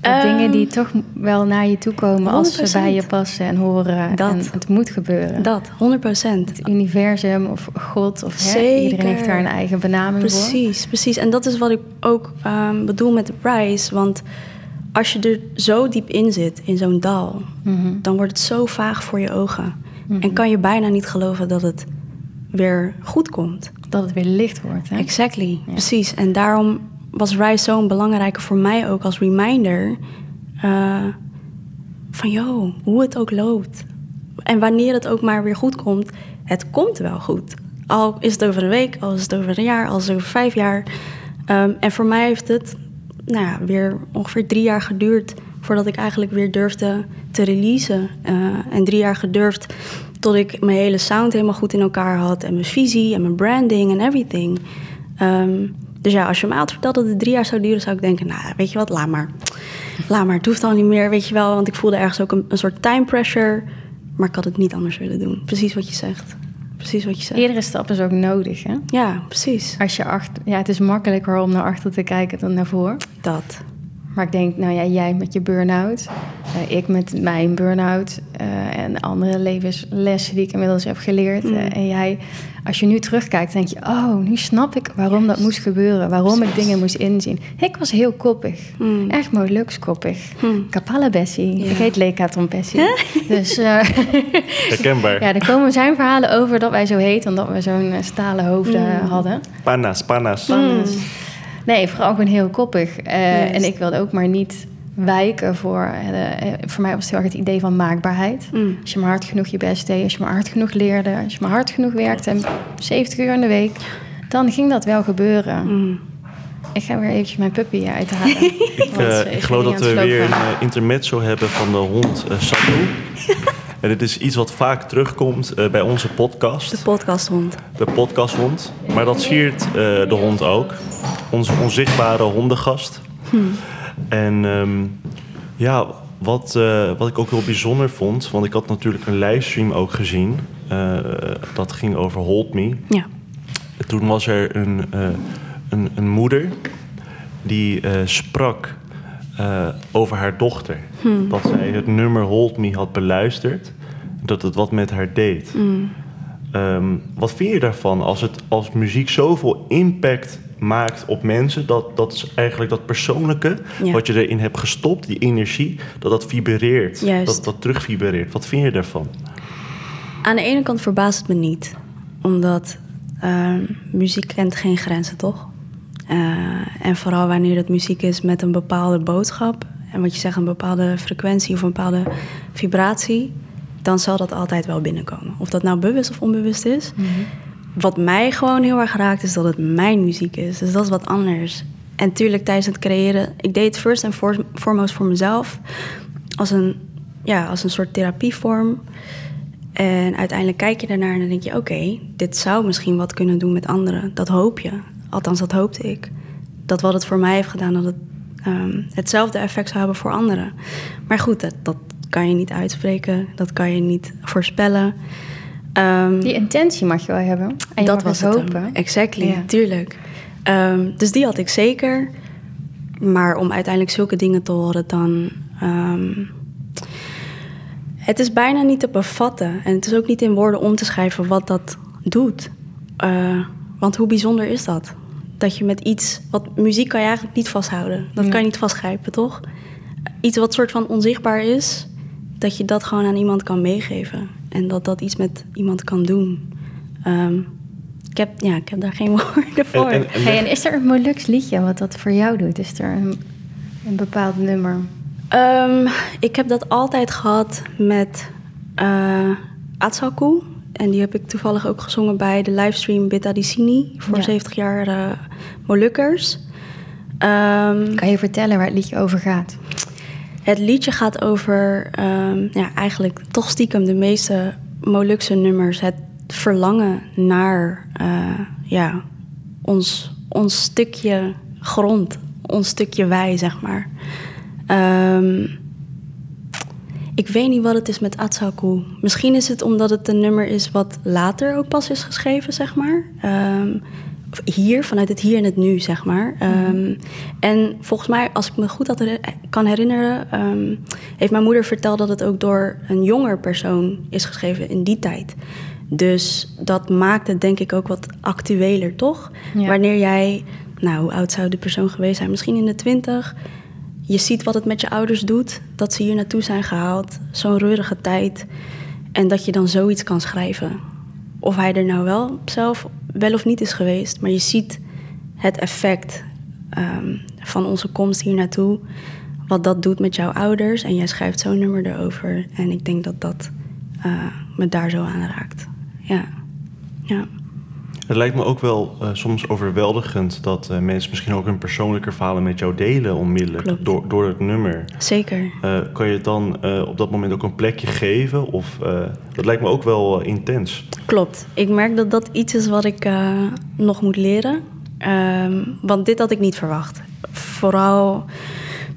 De um, dingen die toch wel naar je toe komen 100%. als ze bij je passen en horen. Dat. En het moet gebeuren. Dat, 100% Het universum of God of hè, iedereen heeft daar een eigen benaming precies, voor. Precies, precies. En dat is wat ik ook um, bedoel met de Rise. Want als je er zo diep in zit, in zo'n dal... Mm -hmm. dan wordt het zo vaag voor je ogen. Mm -hmm. En kan je bijna niet geloven dat het weer goed komt. Dat het weer licht wordt. Hè? Exactly, ja. precies. En daarom was Rise zo'n belangrijke voor mij ook als reminder... Uh, van joh, hoe het ook loopt. En wanneer het ook maar weer goed komt, het komt wel goed. Al is het over een week, al is het over een jaar, al is het over vijf jaar. Um, en voor mij heeft het nou ja, weer ongeveer drie jaar geduurd... voordat ik eigenlijk weer durfde te releasen. Uh, en drie jaar gedurfd tot ik mijn hele sound helemaal goed in elkaar had. En mijn visie en mijn branding en everything. Um, dus ja, als je me had verteld dat het drie jaar zou duren, zou ik denken, nou, weet je wat, laat maar. Laat maar, het hoeft al niet meer, weet je wel. Want ik voelde ergens ook een, een soort time pressure. Maar ik had het niet anders willen doen. Precies wat je zegt. Precies wat je zegt. Iedere stap is ook nodig, hè? Ja, precies. Als je achter, ja, het is makkelijker om naar achter te kijken dan naar voor. Dat. Maar ik denk, nou ja, jij met je burn-out, uh, ik met mijn burn-out uh, en andere levenslessen die ik inmiddels heb geleerd. Mm. Uh, en jij, als je nu terugkijkt, denk je, oh, nu snap ik waarom dat moest gebeuren, waarom Precies. ik dingen moest inzien. Ik was heel koppig, mm. echt mooi koppig. Mm. Kapala Bessie, ja. ik heet Leka Trompessie. dus, *laughs* Herkenbaar. ja, er komen zijn verhalen over dat wij zo heet, omdat we zo'n stalen hoofden hadden. Panas, panas. panas. Nee, vooral gewoon heel koppig. Uh, yes. En ik wilde ook maar niet wijken voor... Uh, voor mij was het heel erg het idee van maakbaarheid. Mm. Als je maar hard genoeg je best deed, als je maar hard genoeg leerde... als je maar hard genoeg werkte, en 70 uur in de week... dan ging dat wel gebeuren. Mm. Ik ga weer eventjes mijn puppy uithalen. *laughs* ik, uh, ik geloof dat we weer een intermezzo hebben van de hond uh, Sato. *laughs* En dit is iets wat vaak terugkomt uh, bij onze podcast. De podcasthond. De podcasthond. Maar dat siert uh, de hond ook. Onze onzichtbare hondengast. Hm. En um, ja, wat, uh, wat ik ook heel bijzonder vond, want ik had natuurlijk een livestream ook gezien. Dat ging over Hold Me. Ja. Toen was er een, een, een, moeder die sprak over haar dochter. Hmm. Dat zij het nummer Hold Me had beluisterd. Dat het wat met haar deed. Hmm. Um, wat vind je daarvan als, het, als muziek zoveel impact maakt op mensen, dat, dat is eigenlijk dat persoonlijke, Ja. wat je erin hebt gestopt, die energie, dat dat vibreert, Juist. dat dat terugvibreert. Wat vind je daarvan? Aan de ene kant verbaast het me niet, omdat ehm, muziek kent geen grenzen, toch? Eh, en vooral wanneer het muziek is met een bepaalde boodschap en wat je zegt, een bepaalde frequentie of een bepaalde vibratie, dan zal dat altijd wel binnenkomen. Of dat nou bewust of onbewust is. Wat mij gewoon heel erg raakt, is dat het mijn muziek is. Dus dat is wat anders. En tuurlijk, tijdens het creëren, ik deed het first en for- foremost voor mezelf. Als een, ja, als een soort therapievorm. En uiteindelijk kijk je ernaar en dan denk je: oké, dit zou misschien wat kunnen doen met anderen. Dat hoop je. Althans, dat hoopte ik. Dat wat het voor mij heeft gedaan, dat het ehm, hetzelfde effect zou hebben voor anderen. Maar goed, dat, dat kan je niet uitspreken. Dat kan je niet voorspellen. Ehm, Die intentie mag je wel hebben. En je dat mag was het hem. hopen. Exactly, Ja. tuurlijk. Ehm, dus die had ik zeker. Maar om uiteindelijk zulke dingen te horen, dan. ehm, het is bijna niet te bevatten. En het is ook niet in woorden om te schrijven wat dat doet. Eh, want hoe bijzonder is dat? Dat je met iets. Wat muziek kan je eigenlijk niet vasthouden. Dat kan je niet vastgrijpen, toch? Iets wat soort van onzichtbaar is, dat je dat gewoon aan iemand kan meegeven. En dat dat iets met iemand kan doen. Ehm, ik, heb, ja, ik heb daar geen *laughs* woorden voor. En, en, en Hey, en is er een Molux liedje wat dat voor jou doet? Is er een, een bepaald nummer? Ehm, ik heb dat altijd gehad met eh Atsaku. En die heb ik toevallig ook gezongen bij de livestream Bita di Sini voor Ja. 70 jaar Molukkers. Ehm, Kan je vertellen waar het liedje over gaat? Het liedje gaat over ehm, ja, eigenlijk toch stiekem de meeste Molukse nummers. Het verlangen naar eh, ja, ons, ons stukje grond, ons stukje wij, zeg maar. Ehm, ik weet niet wat het is met Atsaku. Misschien is het omdat het een nummer is wat later ook pas is geschreven, zeg maar. Ehm, hier, vanuit het hier en het nu, zeg maar. Ehm, en volgens mij, als ik me goed had kan herinneren, ehm, heeft mijn moeder verteld dat het ook door een jonger persoon is geschreven in die tijd. Dus dat maakt het denk ik ook wat actueler, toch? Ja. Wanneer jij, nou, hoe oud zou de persoon geweest zijn? Misschien in de twintig. Je ziet wat het met je ouders doet, dat ze hier naartoe zijn gehaald, zo'n reurige tijd. En dat je dan zoiets kan schrijven. Of hij er nou wel zelf wel of niet is geweest, maar je ziet het effect ehm, van onze komst hier naartoe. Wat dat doet met jouw ouders. En jij schrijft zo'n nummer erover. En ik denk dat dat eh, me daar zo aan raakt. Ja. ja. Het lijkt me ook wel eh, soms overweldigend dat eh, mensen misschien ook hun persoonlijke verhalen met jou delen onmiddellijk Klopt. door, door het nummer. Zeker. Eh, kan je het dan op dat moment ook een plekje geven? Of, dat lijkt me ook wel intens. Klopt. Ik merk dat dat iets is wat ik nog moet leren. Ehm, want dit had ik niet verwacht. Vooral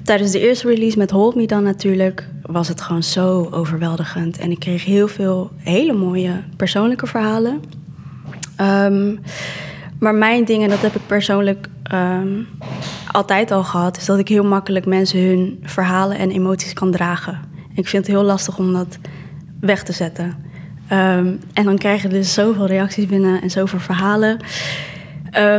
tijdens de eerste release met Hold Me dan natuurlijk... was het gewoon zo overweldigend. En ik kreeg heel veel hele mooie persoonlijke verhalen. Ehm, maar mijn ding, en dat heb ik persoonlijk ehm, altijd al gehad... is dat ik heel makkelijk mensen hun verhalen en emoties kan dragen. Ik vind het heel lastig om dat weg te zetten. Ehm, en dan krijg je dus zoveel reacties binnen en zoveel verhalen.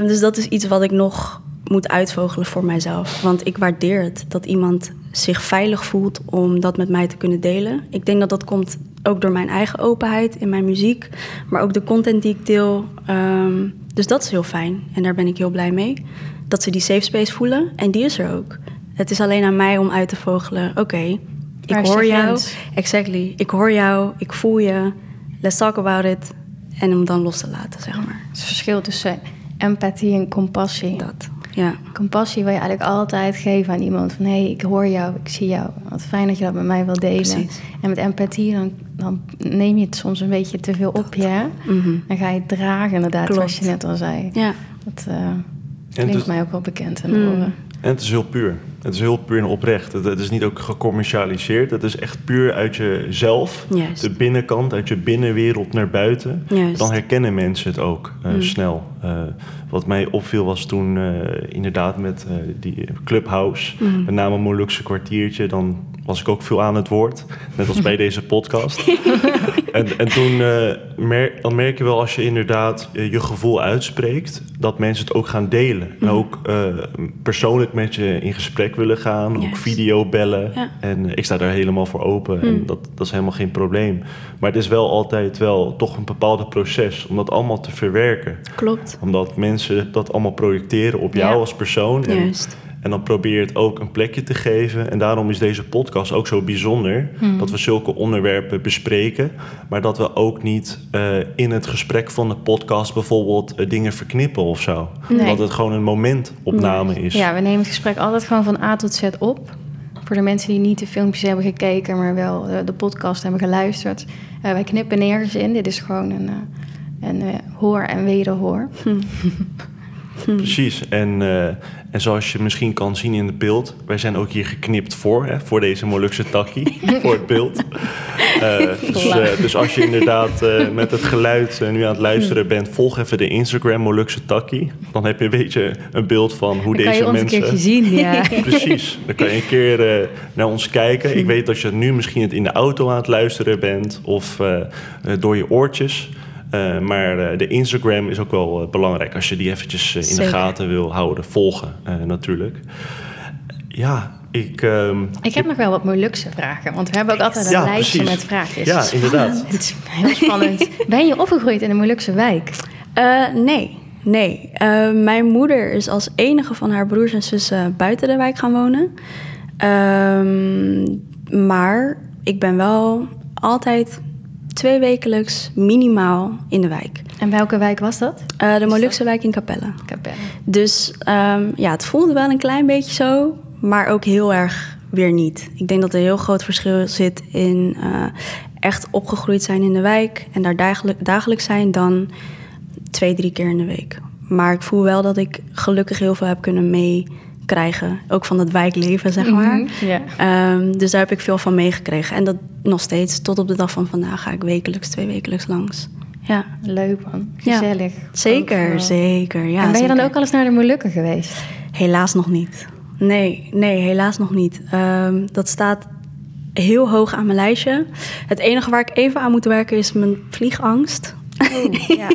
Dus dat is iets wat ik nog moet uitvogelen voor mijzelf. Want ik waardeer het dat iemand zich veilig voelt om dat met mij te kunnen delen. Ik denk dat dat komt ook door mijn eigen openheid in mijn muziek, maar ook de content die ik deel. Ehm, dus dat is heel fijn en daar ben ik heel blij mee. Dat ze die safe space voelen en die is er ook. Het is alleen aan mij om uit te vogelen: oké, ik hoor jou. grens? Exactly. Ik hoor jou, ik voel je. Let's talk about it. En hem dan los te laten, zeg maar. Het verschil tussen empathie en compassie. Dat. Ja. Compassie wil je eigenlijk altijd geven aan iemand. Van hé, hey, ik hoor jou, ik zie jou. Wat fijn dat je dat met mij wil delen. Precies. En met empathie, dan, dan neem je het soms een beetje te veel op je. hè? Mhm. Dan ga je het dragen, inderdaad, Klopt. zoals je net al zei. Ja. Dat eh, En klinkt dus- mij ook wel bekend in de Mm. oren. En het is heel puur. Het is heel puur en oprecht. Het, het is niet ook gecommercialiseerd. Het is echt puur uit jezelf. Juist. De binnenkant, uit je binnenwereld naar buiten. Juist. Dan herkennen mensen het ook eh, Mm. snel. Eh, wat mij opviel was toen eh, inderdaad met die Clubhouse, Mm. met name Molukse kwartiertje, dan was ik ook veel aan het woord. Net als bij *laughs* deze podcast. en, en toen mer- dan merk je wel als je inderdaad je gevoel uitspreekt, dat mensen het ook gaan delen. En ook eh, persoonlijk met je in gesprek willen gaan, ook video bellen. Ja. En eh, ik sta daar helemaal voor open en Hmm. dat, dat is helemaal geen probleem. Maar het is wel altijd wel toch een bepaalde proces om dat allemaal te verwerken. Klopt. Omdat mensen dat allemaal projecteren op jou Ja. als persoon. En, Juist. En dan probeer je het ook een plekje te geven. En daarom is deze podcast ook zo bijzonder. Hmm. Dat we zulke onderwerpen bespreken. Maar dat we ook niet eh, in het gesprek van de podcast bijvoorbeeld eh, dingen verknippen of zo. Nee. Dat het gewoon een momentopname is. Ja, we nemen het gesprek altijd gewoon van A tot Z op. Voor de mensen die niet de filmpjes hebben gekeken, maar wel de, de podcast hebben geluisterd. Eh, wij knippen nergens in. Dit is gewoon een, eh, een eh, hoor en wederhoor. *laughs* Precies. En, eh, en zoals je misschien kan zien in het beeld, wij zijn ook hier geknipt voor, hè, voor deze Molukse takkie, *laughs* voor het beeld. Eh, dus, eh, dus als je inderdaad eh, met het geluid nu aan het luisteren bent, volg even de Instagram Molukse takkie. Dan heb je een beetje een beeld van hoe Dan kan deze je ons een mensen... keertje zien, ja. *laughs* Precies. Dan kan je een keer naar ons kijken. Ik weet dat je nu misschien het in de auto aan het luisteren bent of door je oortjes. Eh, maar eh, de Instagram is ook wel eh, belangrijk als je die eventjes in de gaten wil houden, volgen eh, natuurlijk. Ja, ik. ehm, Ik heb nog wel wat Molukse vragen, want we hebben ook altijd een Ja, lijstje precies. met vraagjes. Ja, inderdaad. Het is heel spannend. *laughs* Ben je opgegroeid in een Molukse wijk? Eh, nee, nee. Eh, mijn moeder is als enige van haar broers en zussen buiten de wijk gaan wonen. Ehm, maar ik ben wel altijd twee wekelijks minimaal in de wijk. En welke wijk was dat? Eh, de Molukse wijk in Capelle. Capelle. Dus ehm, ja, het voelde wel een klein beetje zo, maar ook heel erg weer niet. Ik denk dat er een heel groot verschil zit in eh, echt opgegroeid zijn in de wijk en daar dagelijk, dagelijks zijn dan twee, drie keer in de week. Maar ik voel wel dat ik gelukkig heel veel heb kunnen meekrijgen, ook van het wijkleven, zeg maar. Ja. Ehm, dus daar heb ik veel van meegekregen. En dat nog steeds, tot op de dag van vandaag, ga ik wekelijks, twee wekelijks langs. Ja, Leuk man. Ja. Gezellig. zeker, Overal. zeker. Ja, en ben je dan zeker. ook al eens naar de Molukken geweest? Helaas nog niet. Nee, nee, helaas nog niet. Ehm, dat staat heel hoog aan mijn lijstje. Het enige waar ik even aan moet werken is mijn vliegangst. *laughs* ja.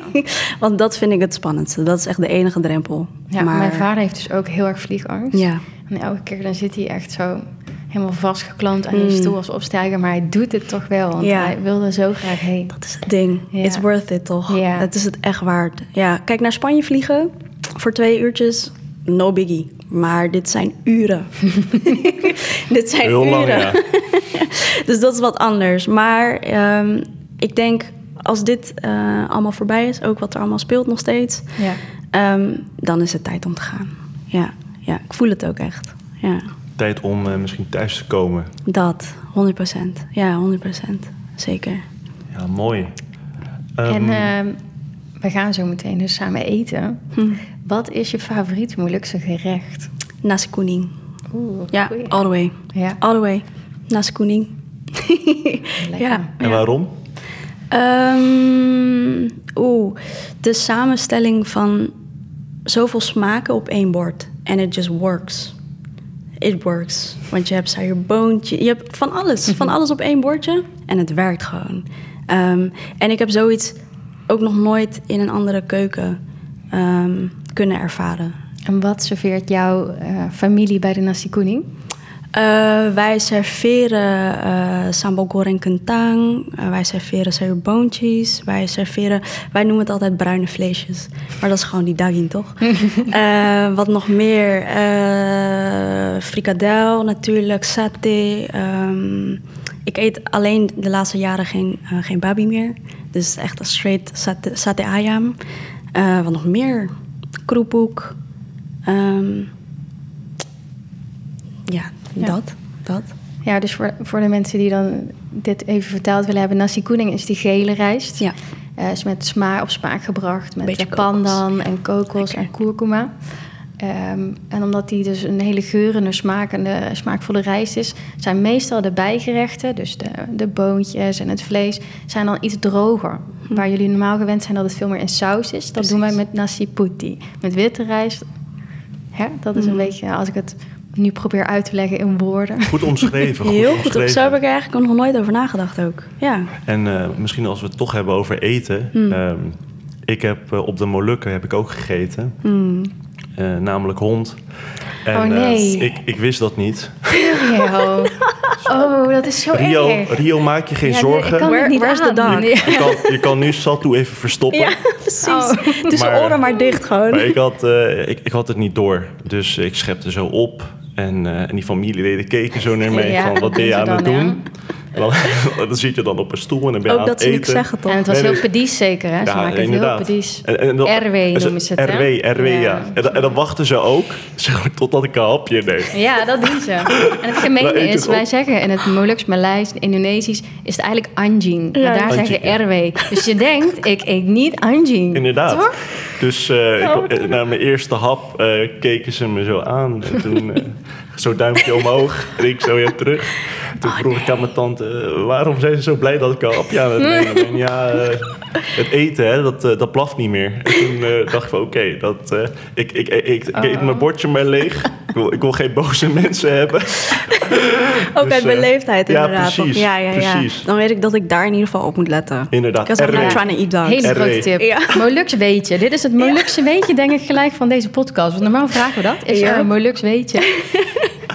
Want dat vind ik het spannendste. Dat is echt de enige drempel. ja, maar mijn vader heeft dus ook heel erg vliegangst. Ja, En elke keer dan zit hij echt zo helemaal vastgeklampt aan Mm. je stoel als opstijger. Maar hij doet het toch wel, want Ja. hij wilde zo graag heen. dat is het ding. Ja. It's worth it, toch? Ja. Het is het echt waard. Ja, kijk, naar Spanje vliegen voor twee uurtjes, no biggie. Maar dit zijn uren. *laughs* *laughs* dit zijn heel uren. lang, ja. Dus dat is wat anders. Maar ehm, ik denk, als dit eh, allemaal voorbij is, ook wat er allemaal speelt nog steeds, Ja. ehm, dan is het tijd om te gaan. Ja, ja, ik voel het ook echt. Ja, Tijd om eh, misschien thuis te komen. dat, 100%. Ja, 100%. Zeker. Ja, mooi. Ehm, en ehm, we gaan zo meteen dus samen eten. Hm. Wat is je favoriet Molukse gerecht? Nasi kuning. Oeh, Ja, goeie. all the way. Ja, All the way. Nasi *laughs* lekker. ja. en waarom? Ehm, Oeh, de samenstelling van zoveel smaken op één bord. En it just works. It works. Want je hebt suikerboontje, je hebt van alles. *laughs* Van alles op één bordje. En het werkt gewoon. Ehm, en ik heb zoiets ook nog nooit in een andere keuken ehm, kunnen ervaren. En wat serveert jouw eh, familie bij de nasi kuning? Eh, wij serveren eh sambal goreng kentang. Eh, wij serveren suikerboontjes. Wij serveren... Wij noemen het altijd bruine vleesjes. Maar dat is gewoon die daging, toch? *laughs* Wat nog meer? Frikadel natuurlijk, saté. ehm, ik eet alleen de laatste jaren geen, geen babi meer. Dus echt een straight saté, saté ayam. Wat nog meer? Kroephoek. Ehm, ja, Ja. dat. Dat. Ja, dus voor, voor de mensen die dan dit even verteld willen hebben... nasi kuning is die gele rijst. Ja. Eh, is met sma op smaak gebracht. Met Beetje pandan en kokos Lekker. en kurkuma. Ehm, en omdat die dus een hele geurende, smakende, smaakvolle rijst is, zijn meestal de bijgerechten, dus de, de boontjes en het vlees, zijn dan iets droger. Waar jullie normaal gewend zijn dat het veel meer in saus is, dat doen wij met nasi putti. Met witte rijst. Hè? Dat is een beetje, als ik het nu probeer uit te leggen in woorden. Goed omschreven. Goed Heel goed. omschreven. Zo heb ik er eigenlijk nog nooit over nagedacht ook. Ja. En eh, misschien als we het toch hebben over eten. Hmm. ehm, ik heb eh, op de Molukken heb ik ook gegeten. Hmm. Eh, namelijk hond. En, Oh, nee. eh, ik, ik wist dat niet. *laughs* Rio. Oh, dat is zo Rio, erg. Rio, maak je geen Ja, zorgen. Ik kan Where- niet aan. dog? Nee. Je kan, je kan nu Satu even verstoppen. Ja, precies. Oh. Maar- oren maar dicht gewoon. Maar ik had, eh, ik, ik had het niet door. Dus ik schepte zo op. En, eh, en die familieleden keken zo naar mij Ja, van, wat ben je aan het dan, doen? Dan, *laughs* dan zit je dan op een stoel en dan ben je ook aan dat het ze eten. niks zeggen toch? En het was Nee, heel nee. pedies zeker, hè? Ze Ja, maken het heel pedies. En- en dan- RW noemen ze het, hè? RW, RW, ja. Ja. En, dan, en dan wachten ze ook, *laughs* zeg maar, totdat ik een hapje neem. Ja, dat doen ze. *laughs* En het gemene eten is, wij op. zeggen in het Moluks, Maleis, Indonesisch, is het eigenlijk anjing. Maar daar zeggen ja. RW. Dus je denkt, ik eet niet anjing. Inderdaad. Toch? Dus eh, ik, eh, na mijn eerste hap eh, keken ze me zo aan. En toen zo duimpje omhoog. En ik zo weer terug. Toen vroeg ik aan mijn tante, waarom zijn ze zo blij dat ik een hapje aan het nemen ben? Ja, eh, het eten, hè, dat, eh, dat blaft niet meer. En toen eh, dacht ik van, oké, dat, eh, ik, ik, ik, ik, ik eet mijn bordje maar leeg. Ik wil, ik wil geen boze mensen hebben. *laughs* Ook Dus, uit beleefdheid ja, inderdaad. toch? precies, ja, ja, ja. precies. Dan weet ik dat ik daar in ieder geval op moet letten. Inderdaad, Because I'm not trying to eat dogs. Hele grote tip. Ja. *laughs* Moluks weetje. Dit is het Molukse weetje, denk ik, gelijk van deze podcast. Want normaal vragen we dat. Is Ja. er een Moluks weetje? *laughs*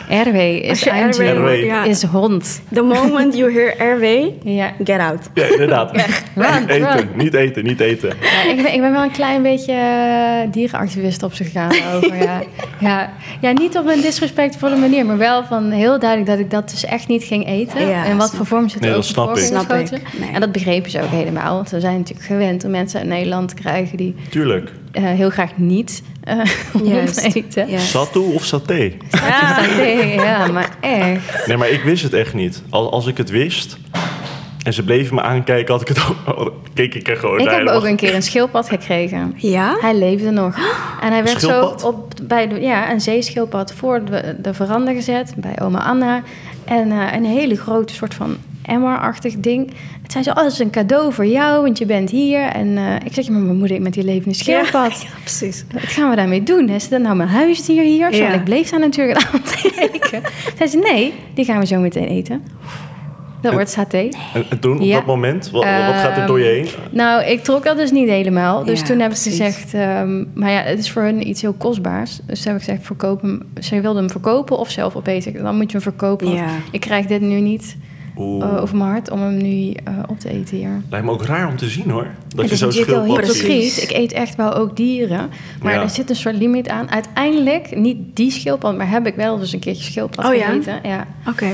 RW is RW anjing. RW. Ja. Is hond. The moment you hear RW, Ja. get out. Ja, inderdaad. Run, Niet eten, run. niet eten, niet eten. Ja, ik, ben, ik ben wel een klein beetje eh, dierenactivist op ze gegaan over. Ja. Ja. ja, niet op een disrespectvolle manier, maar wel van heel duidelijk dat ik dat dus echt niet ging eten. Ja, en wat snap voor vorm Nee, ook dat snap voor ik. Snap ik. Nee. En dat begrepen ze ook helemaal. Want ze zijn natuurlijk gewend om mensen uit Nederland te krijgen die Tuurlijk. eh, heel graag niet *laughs* Juist. eten. Satu of saté? Ja. ja, maar echt. Nee, maar ik wist het echt niet. Als, als ik het wist en ze bleven me aankijken, had ik het ook, keek ik er gewoon Ik heb ook een keer een schildpad gekregen. Ja? Hij leefde nog. En hij werd schildpad? zo op, bij de, ja, een zeeschildpad voor de, de veranda gezet bij oma Anna. En eh, een hele grote soort van emmerachtig ding. Het zei zo, oh, dat is een cadeau voor jou, want je bent hier. En eh, ik zeg, ja, maar mijn moeder met die levende schildpad. *laughs* Ja, precies. Wat gaan we daarmee doen? Is dat nou mijn huisdier hier? Zo, Ja. en ik bleef daar natuurlijk aan het kijken. *laughs* Zei ze, nee, die gaan we zo meteen eten. Dat wordt saté. En, en toen, op Ja. dat moment, wat, wat gaat er door je heen? Nou, ik trok dat dus niet helemaal. Dus Ja, toen heb ik precies. gezegd... ehm, maar ja, het is voor hun iets heel kostbaars. Dus toen heb ik gezegd, verkoop hem. Zij wilde hem verkopen of zelf opeten. Dan moet je hem verkopen. want Ja. Ik krijg dit nu niet Eh, over mijn hart om hem nu eh, op te eten hier. lijkt me ook raar om te zien hoor. Dat het je wel schildpad ziet. hypocriet. Ik eet echt wel ook dieren. Maar Ja. er zit een soort limiet aan. Uiteindelijk, niet die schildpad, maar heb ik wel dus een keertje schildpad Oh ja? gegeten. Ja. Oké.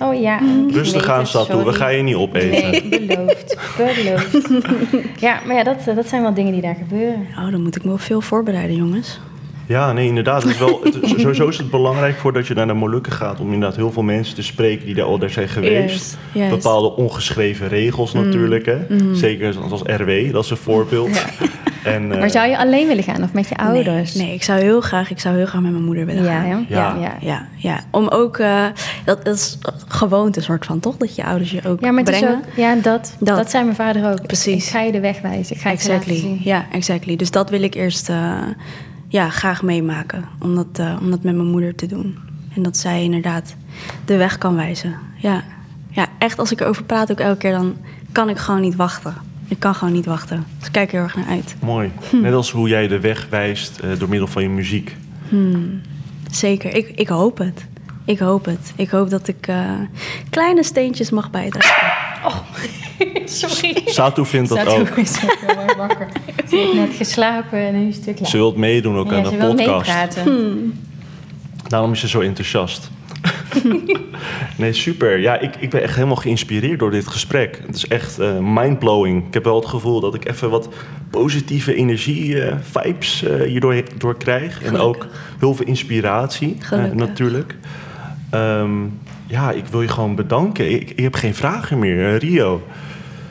Oh ja. ik Rustig aan, Satu. We gaan je niet opeten. Nee, *laughs* beloofd. Beloofd. *laughs* ja, maar ja, dat, dat zijn wel dingen die daar gebeuren. Oh, dan moet ik me wel veel voorbereiden, jongens. Ja, nee, inderdaad. Het is wel, het, *laughs* sowieso is het belangrijk voordat je naar de Molukken gaat... om inderdaad heel veel mensen te spreken die daar al daar zijn geweest. Bepaalde ongeschreven regels natuurlijk. Hè? Zeker zoals RW, dat is een voorbeeld. *laughs* En, eh, Maar zou je alleen willen gaan of met je ouders? Nee, nee, ik zou heel graag, ik zou heel graag met mijn moeder willen Ja, gaan. Ja. ja. ja. Ja, ja. Om ook, eh, dat, dat is gewoonte soort van, toch? Dat je ouders je ook Ja, maar brengen. ook, ja dat, dat. Dat. zei mijn vader ook. Precies. Ik ga je de weg wijzen. Ik ga je het laten Exactly. zien. Ja, exactly. Dus dat wil ik eerst eh, ja, graag meemaken. Om dat, eh, om dat met mijn moeder te doen. En dat zij inderdaad de weg kan wijzen. Ja. ja, echt als ik erover praat ook elke keer, dan kan ik gewoon niet wachten. Ik kan gewoon niet wachten. Dus ik kijk er heel erg naar uit. Mooi. Hm. Net als hoe jij de weg wijst eh, door middel van je muziek. Zeker. Ik, ik hoop het. Ik hoop het. Ik hoop dat ik eh, kleine steentjes mag bijdragen. *laughs* Sorry. Satu vindt dat Zat ook. is ook heel erg wakker. Ze heeft net geslapen en nu is het weer. Ze wilt meedoen ook ja, aan ze de wil podcast. meepraten. Daarom is ze zo enthousiast. *laughs* nee, super. Ja, ik, ik ben echt helemaal geïnspireerd door dit gesprek. Het is echt eh, mindblowing. Ik heb wel het gevoel dat ik even wat positieve energie, eh, vibes eh, hierdoor door krijg. En ook heel veel inspiratie, eh, natuurlijk. Ehm, ja, ik wil je gewoon bedanken. Ik, ik heb geen vragen meer. Eh, Rio,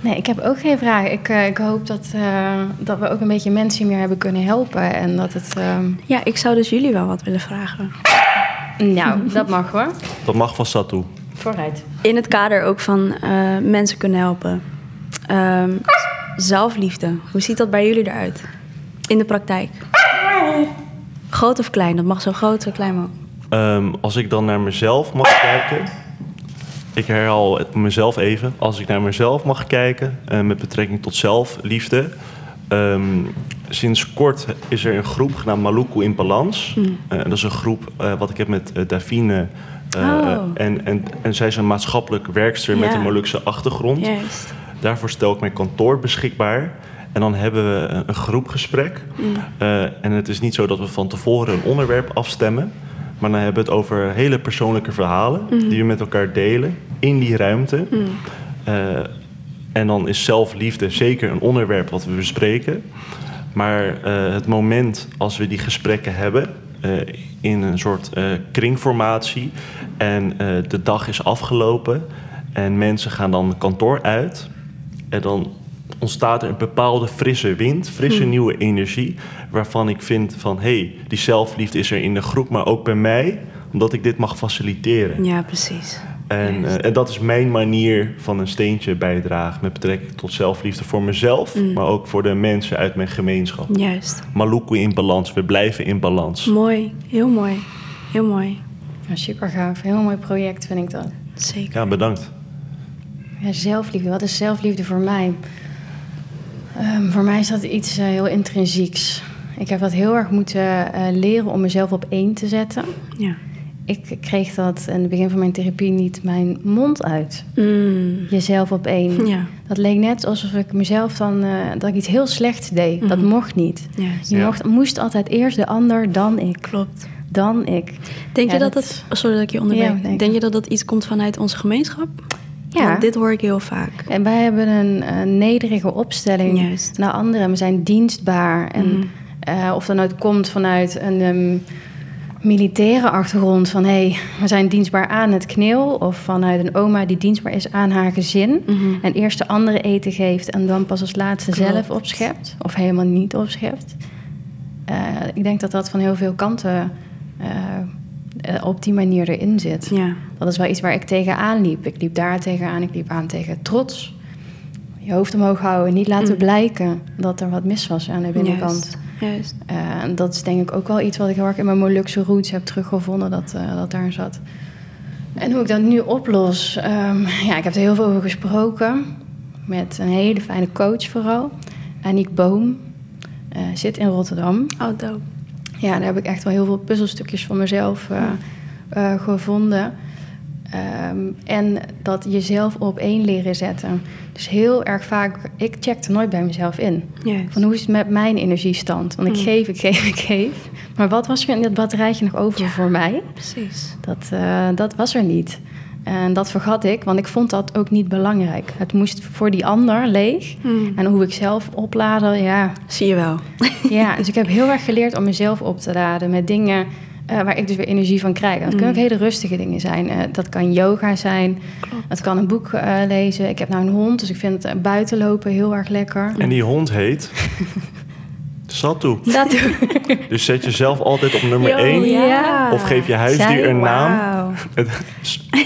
Nee, ik heb ook geen vragen. Ik, uh, ik hoop dat, uh, dat we ook een beetje mensen meer hebben kunnen helpen. En dat het... Uh... Ja, ik zou dus jullie wel wat willen vragen. Nou, dat mag hoor. Dat mag van Satu. Vooruit. In het kader ook van uh, mensen kunnen helpen. Um, zelfliefde, hoe ziet dat bij jullie eruit? In de praktijk? Groot of klein? Dat mag zo groot of klein mogelijk. Um, als ik dan naar mezelf mag *coughs* kijken. Ik herhaal het mezelf even. Als ik naar mezelf mag kijken uh, met betrekking tot zelfliefde. Um, sinds kort is er een groep genaamd Maluku in Balans. Mm. Uh, dat is een groep uh, wat ik heb met Davine. Oh. en, en, en zij is een maatschappelijk werkster met een Molukse achtergrond. Juist. Daarvoor stel ik mijn kantoor beschikbaar. En dan hebben we een, een groepgesprek. Mm. Uh, en het is niet zo dat we van tevoren een onderwerp afstemmen. Maar dan hebben we het over hele persoonlijke verhalen Mhm. die we met elkaar delen in die ruimte. Mm. Uh, en dan is zelfliefde zeker een onderwerp wat we bespreken. Maar uh, het moment als we die gesprekken hebben uh, in een soort kringformatie en de dag is afgelopen en mensen gaan dan kantoor uit en dan ontstaat er een bepaalde frisse wind, frisse Mm. nieuwe energie, waarvan ik vind van hé, hey, die zelfliefde is er in de groep, maar ook bij mij, omdat ik dit mag faciliteren. Ja, precies. En, uh, en dat is mijn manier van een steentje bijdragen met betrekking tot zelfliefde voor mezelf, Mm. maar ook voor de mensen uit mijn gemeenschap. Juist. Maluku in balans, we blijven in balans. Mooi, heel mooi. Heel mooi. Ja, super gaaf. Heel mooi project vind ik dat. Zeker. Ja, bedankt. Ja, zelfliefde. Wat is zelfliefde voor mij? Um, voor mij is dat iets uh, heel intrinsieks. Ik heb dat heel erg moeten uh, leren om mezelf op één te zetten. Ja. Ik kreeg dat in het begin van mijn therapie niet mijn mond uit. Mm. Jezelf op één. Ja. Dat leek net alsof ik mezelf dan uh, dat ik iets heel slechts deed. Mm. Dat mocht niet. Yes. Je Ja. mocht, moest altijd eerst de ander, dan ik. Klopt. Dan ik. Denk Ja, je dat dat- het... oh, Sorry dat ik je onderbreek. Ja, denk denk je dat dat iets komt vanuit onze gemeenschap? Ja. Want dit hoor ik heel vaak. En wij hebben een, een nederige opstelling Juist. naar anderen. We zijn dienstbaar. En Mhm. eh, of dat nou komt vanuit een ehm, militaire achtergrond van hé, hey, we zijn dienstbaar aan het kneel. Of vanuit een oma die dienstbaar is aan haar gezin. Mhm. En eerst de andere eten geeft en dan pas als laatste Klopt. zelf opschept. Of helemaal niet opschept. Eh, ik denk dat dat van heel veel kanten eh, op die manier erin zit. Ja. Dat is wel iets waar ik tegenaan liep. Ik liep daar tegenaan. Ik liep aan tegen trots. Je hoofd omhoog houden. Niet laten Mm. blijken dat er wat mis was aan de binnenkant. Juist. Juist. Eh, en dat is denk ik ook wel iets wat ik heel erg in mijn Molukse roots heb teruggevonden. Dat, eh, dat daar zat. En hoe ik dat nu oplos. ehm, ja, ik heb er heel veel over gesproken. Met een hele fijne coach vooral. Aniek Boom. Eh, zit in Rotterdam. Oh, dope. Ja, daar heb ik echt wel heel veel puzzelstukjes van mezelf eh, eh, gevonden. Ehm, en dat jezelf op één leren zetten. Dus heel erg vaak, ik checkte nooit bij mezelf in. Van hoe is het met mijn energiestand? Want ik Mm. geef, ik geef, ik geef. Maar wat was er in dat batterijtje nog over Ja. voor mij? Precies. Dat, eh, dat was er niet. En dat vergat ik, want ik vond dat ook niet belangrijk. Het moest voor die ander leeg. Mm. En hoe ik zelf opladen, ja, Zie je wel. *laughs* ja, dus ik heb heel erg geleerd om mezelf op te laden met dingen eh, waar ik dus weer energie van krijg. En dat kunnen ook Mm. hele rustige dingen zijn. Eh, dat kan yoga zijn. Klopt. Het kan een boek eh, lezen. Ik heb nou een hond, dus ik vind het buiten lopen heel erg lekker. En die hond heet *laughs* Doe *laughs* Dus zet jezelf altijd op nummer Yo, 1. ja. Of geef je huisdier Zij- een naam Wauw.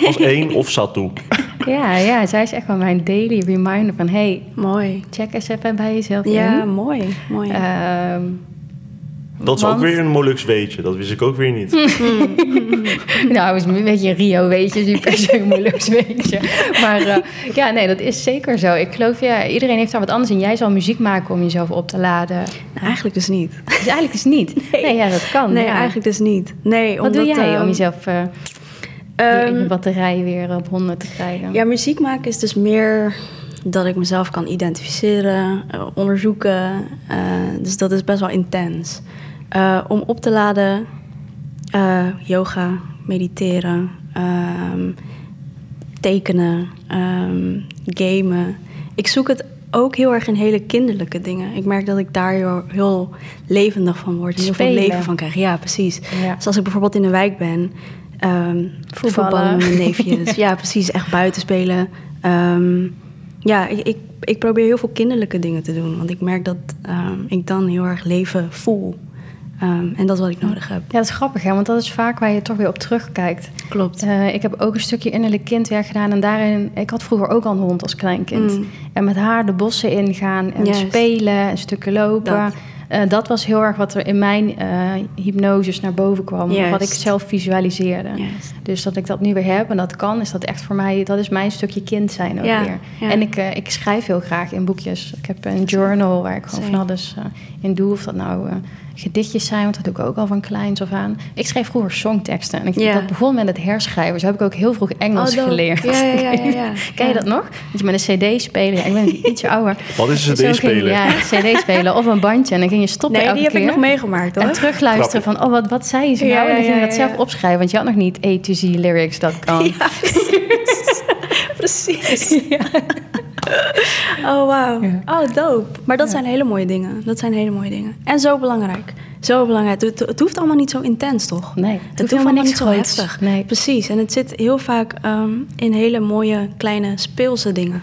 als één of Satu. *laughs* Ja, ja, zij is echt wel mijn daily reminder van... hey, Mooi. check eens even bij jezelf Ja, in. mooi. Mooi. Ehm, Dat is Want- ook weer een Molux weetje. Dat wist ik ook weer niet. *laughs* nou, is een beetje een Rio, weet je, niet per se een moeilijk weet je. Maar eh, ja, nee, dat is zeker zo. Ik geloof, ja, iedereen heeft daar wat anders in. Jij zal muziek maken om jezelf op te laden. Nou, eigenlijk dus niet. *laughs* Dus eigenlijk is het niet. Nee, ja, dat kan. Nee, ja. eigenlijk dus niet. Nee, Wat doe jij ehm, om jezelf eh, ehm, je batterij weer op 100 te krijgen? Ja, muziek maken is dus meer dat ik mezelf kan identificeren, eh, onderzoeken. eh, dus dat is best wel intens. Eh, om op te laden, eh, yoga, mediteren, ehm, tekenen, ehm, gamen. Ik zoek het ook heel erg in hele kinderlijke dingen. Ik merk dat ik daar heel, heel levendig van word. en Heel veel Spelen. leven van krijg. Ja, precies. Ja. Dus als ik bijvoorbeeld in de wijk ben, ehm Voetballen. voetballen met mijn neefjes. *laughs* ja, precies. Echt buiten spelen. Ja, ik, ik ik probeer heel veel kinderlijke dingen te doen. Want ik merk dat ik dan heel erg leven voel. Ehm, en dat is wat ik nodig heb. Ja, dat is grappig, hè? want dat is vaak waar je toch weer op terugkijkt. Klopt. Uh, ik heb ook een stukje innerlijk kindwerk gedaan. En daarin, ik had vroeger ook al een hond als kleinkind. Mm. En met haar de bossen ingaan en Juist. spelen en stukken lopen. Dat. Uh, dat was heel erg wat er in mijn uh, hypnoses naar boven kwam. Juist. Wat ik zelf visualiseerde. Juist. Dus dat ik dat nu weer heb en dat kan, is dat echt voor mij... Dat is mijn stukje kind zijn ook Ja, weer. ja. En ik, uh, ik schrijf heel graag in boekjes. Ik heb een journal waar ik gewoon van alles in doe. Of dat nou gedichtjes zijn, want dat doe ik ook al van kleins af aan. Ik schreef vroeger songteksten. En ik, Ja. dat begon met het herschrijven. Zo heb ik ook heel vroeg Engels Oh, geleerd. Ja, ja, ja, ja, ja. *laughs* Ken je Ja. dat nog? Dat je met een cd spelen. Ja, ik ben ietsje ouder. Wat is een Zo ging- cd-speler? Ja, cd spelen of een bandje. En dan ging je stoppen Nee, elke die heb keer. ik nog meegemaakt hoor. En terugluisteren Grappig. van, oh, wat, wat zei ze Ja, nou? En dan ging je ja, dat zelf opschrijven. Want je had nog niet A to Z lyrics, dat kan. *laughs* Precies. *laughs* Oh, wauw. Ja. Oh, dope. Maar dat zijn hele mooie dingen. Dat zijn hele mooie dingen. En zo belangrijk. Zo belangrijk. Het, het hoeft allemaal niet zo intens, toch? Nee, het Het hoeft allemaal niet zo heftig. Nee. Precies. En het zit heel vaak ehm, in hele mooie, kleine, speelse dingen.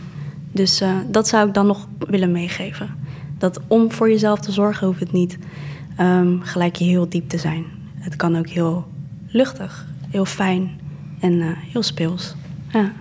Dus eh, dat zou ik dan nog willen meegeven. Dat om voor jezelf te zorgen hoeft het niet ehm, gelijk je heel diep te zijn. Het kan ook heel luchtig, heel fijn en eh, heel speels. Ja.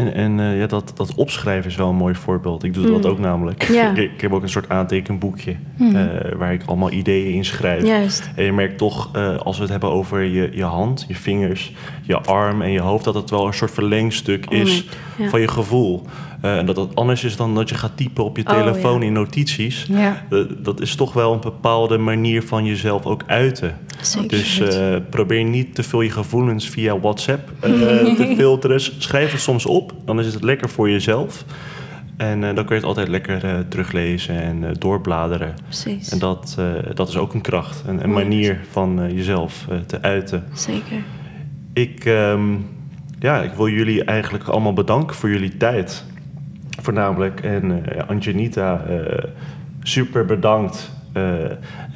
En, en eh, ja, dat, dat opschrijven is wel een mooi voorbeeld. Ik doe dat Mm. ook namelijk. Ja. *laughs* ik, ik heb ook een soort aantekenboekje Mm. eh, waar ik allemaal ideeën in schrijf. Juist. En je merkt toch, eh, als we het hebben over je, je hand, je vingers, je arm en je hoofd, dat het wel een soort verlengstuk is ja. van je gevoel. En dat het anders is dan dat je gaat typen op je Oh, telefoon ja. in notities. Ja. Dat is toch wel een bepaalde manier van jezelf ook uiten. Zeker. Dus eh, probeer niet te veel je gevoelens via WhatsApp eh, *laughs* te filteren. Schrijf het soms op, dan is het lekker voor jezelf. En eh, dan kun je het altijd lekker teruglezen en doorbladeren. Precies. En dat, dat is ook een kracht, een, een manier van jezelf te uiten. Zeker. Ik, ehm, ja, ik wil jullie eigenlijk allemaal bedanken voor jullie tijd. Voornamelijk. En eh, Anjanita, super bedankt. Eh,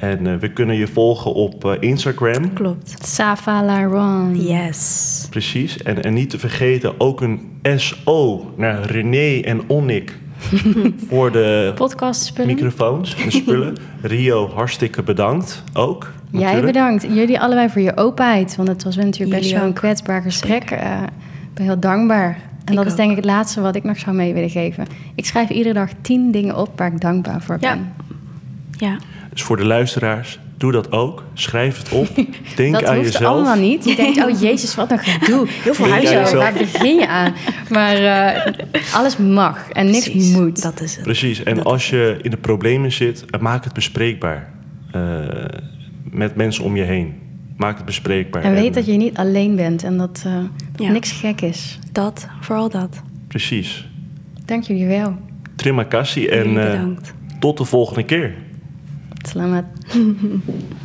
en eh, we kunnen je volgen op eh, Instagram. Klopt. Safa Laron. Yes. Precies. En, en niet te vergeten ook een SO naar René en Onnik *laughs* voor de microfoons en spullen. *laughs* Rio, hartstikke bedankt ook. Jij bedankt. Jullie allebei voor je openheid. Want het was natuurlijk best Jullie wel een ook. kwetsbaar gesprek. Eh, ik ben heel dankbaar. En Ik dat is denk ik het laatste wat ik nog zou mee willen geven. Ik schrijf iedere dag tien dingen op waar ik dankbaar voor Ja. ben. Ja. Dus voor de luisteraars, doe dat ook. Schrijf het op. *laughs* Denk dat aan hoeft jezelf. allemaal niet. Je denkt, oh *laughs* jezus, wat een gedoe. Heel veel aan huishouden, jezelf. waar begin je aan? Maar eh, alles mag en niks Precies. moet. Dat is het. Precies. En Dat als je in de problemen zit, eh, maak het bespreekbaar. Eh, met mensen om je heen. Maak het bespreekbaar. En weet dat je niet alleen bent en dat eh, Ja. niks gek is. Dat, vooral dat. Precies. Dank jullie wel. Terima kasih en eh, tot de volgende keer. Selamat. *laughs*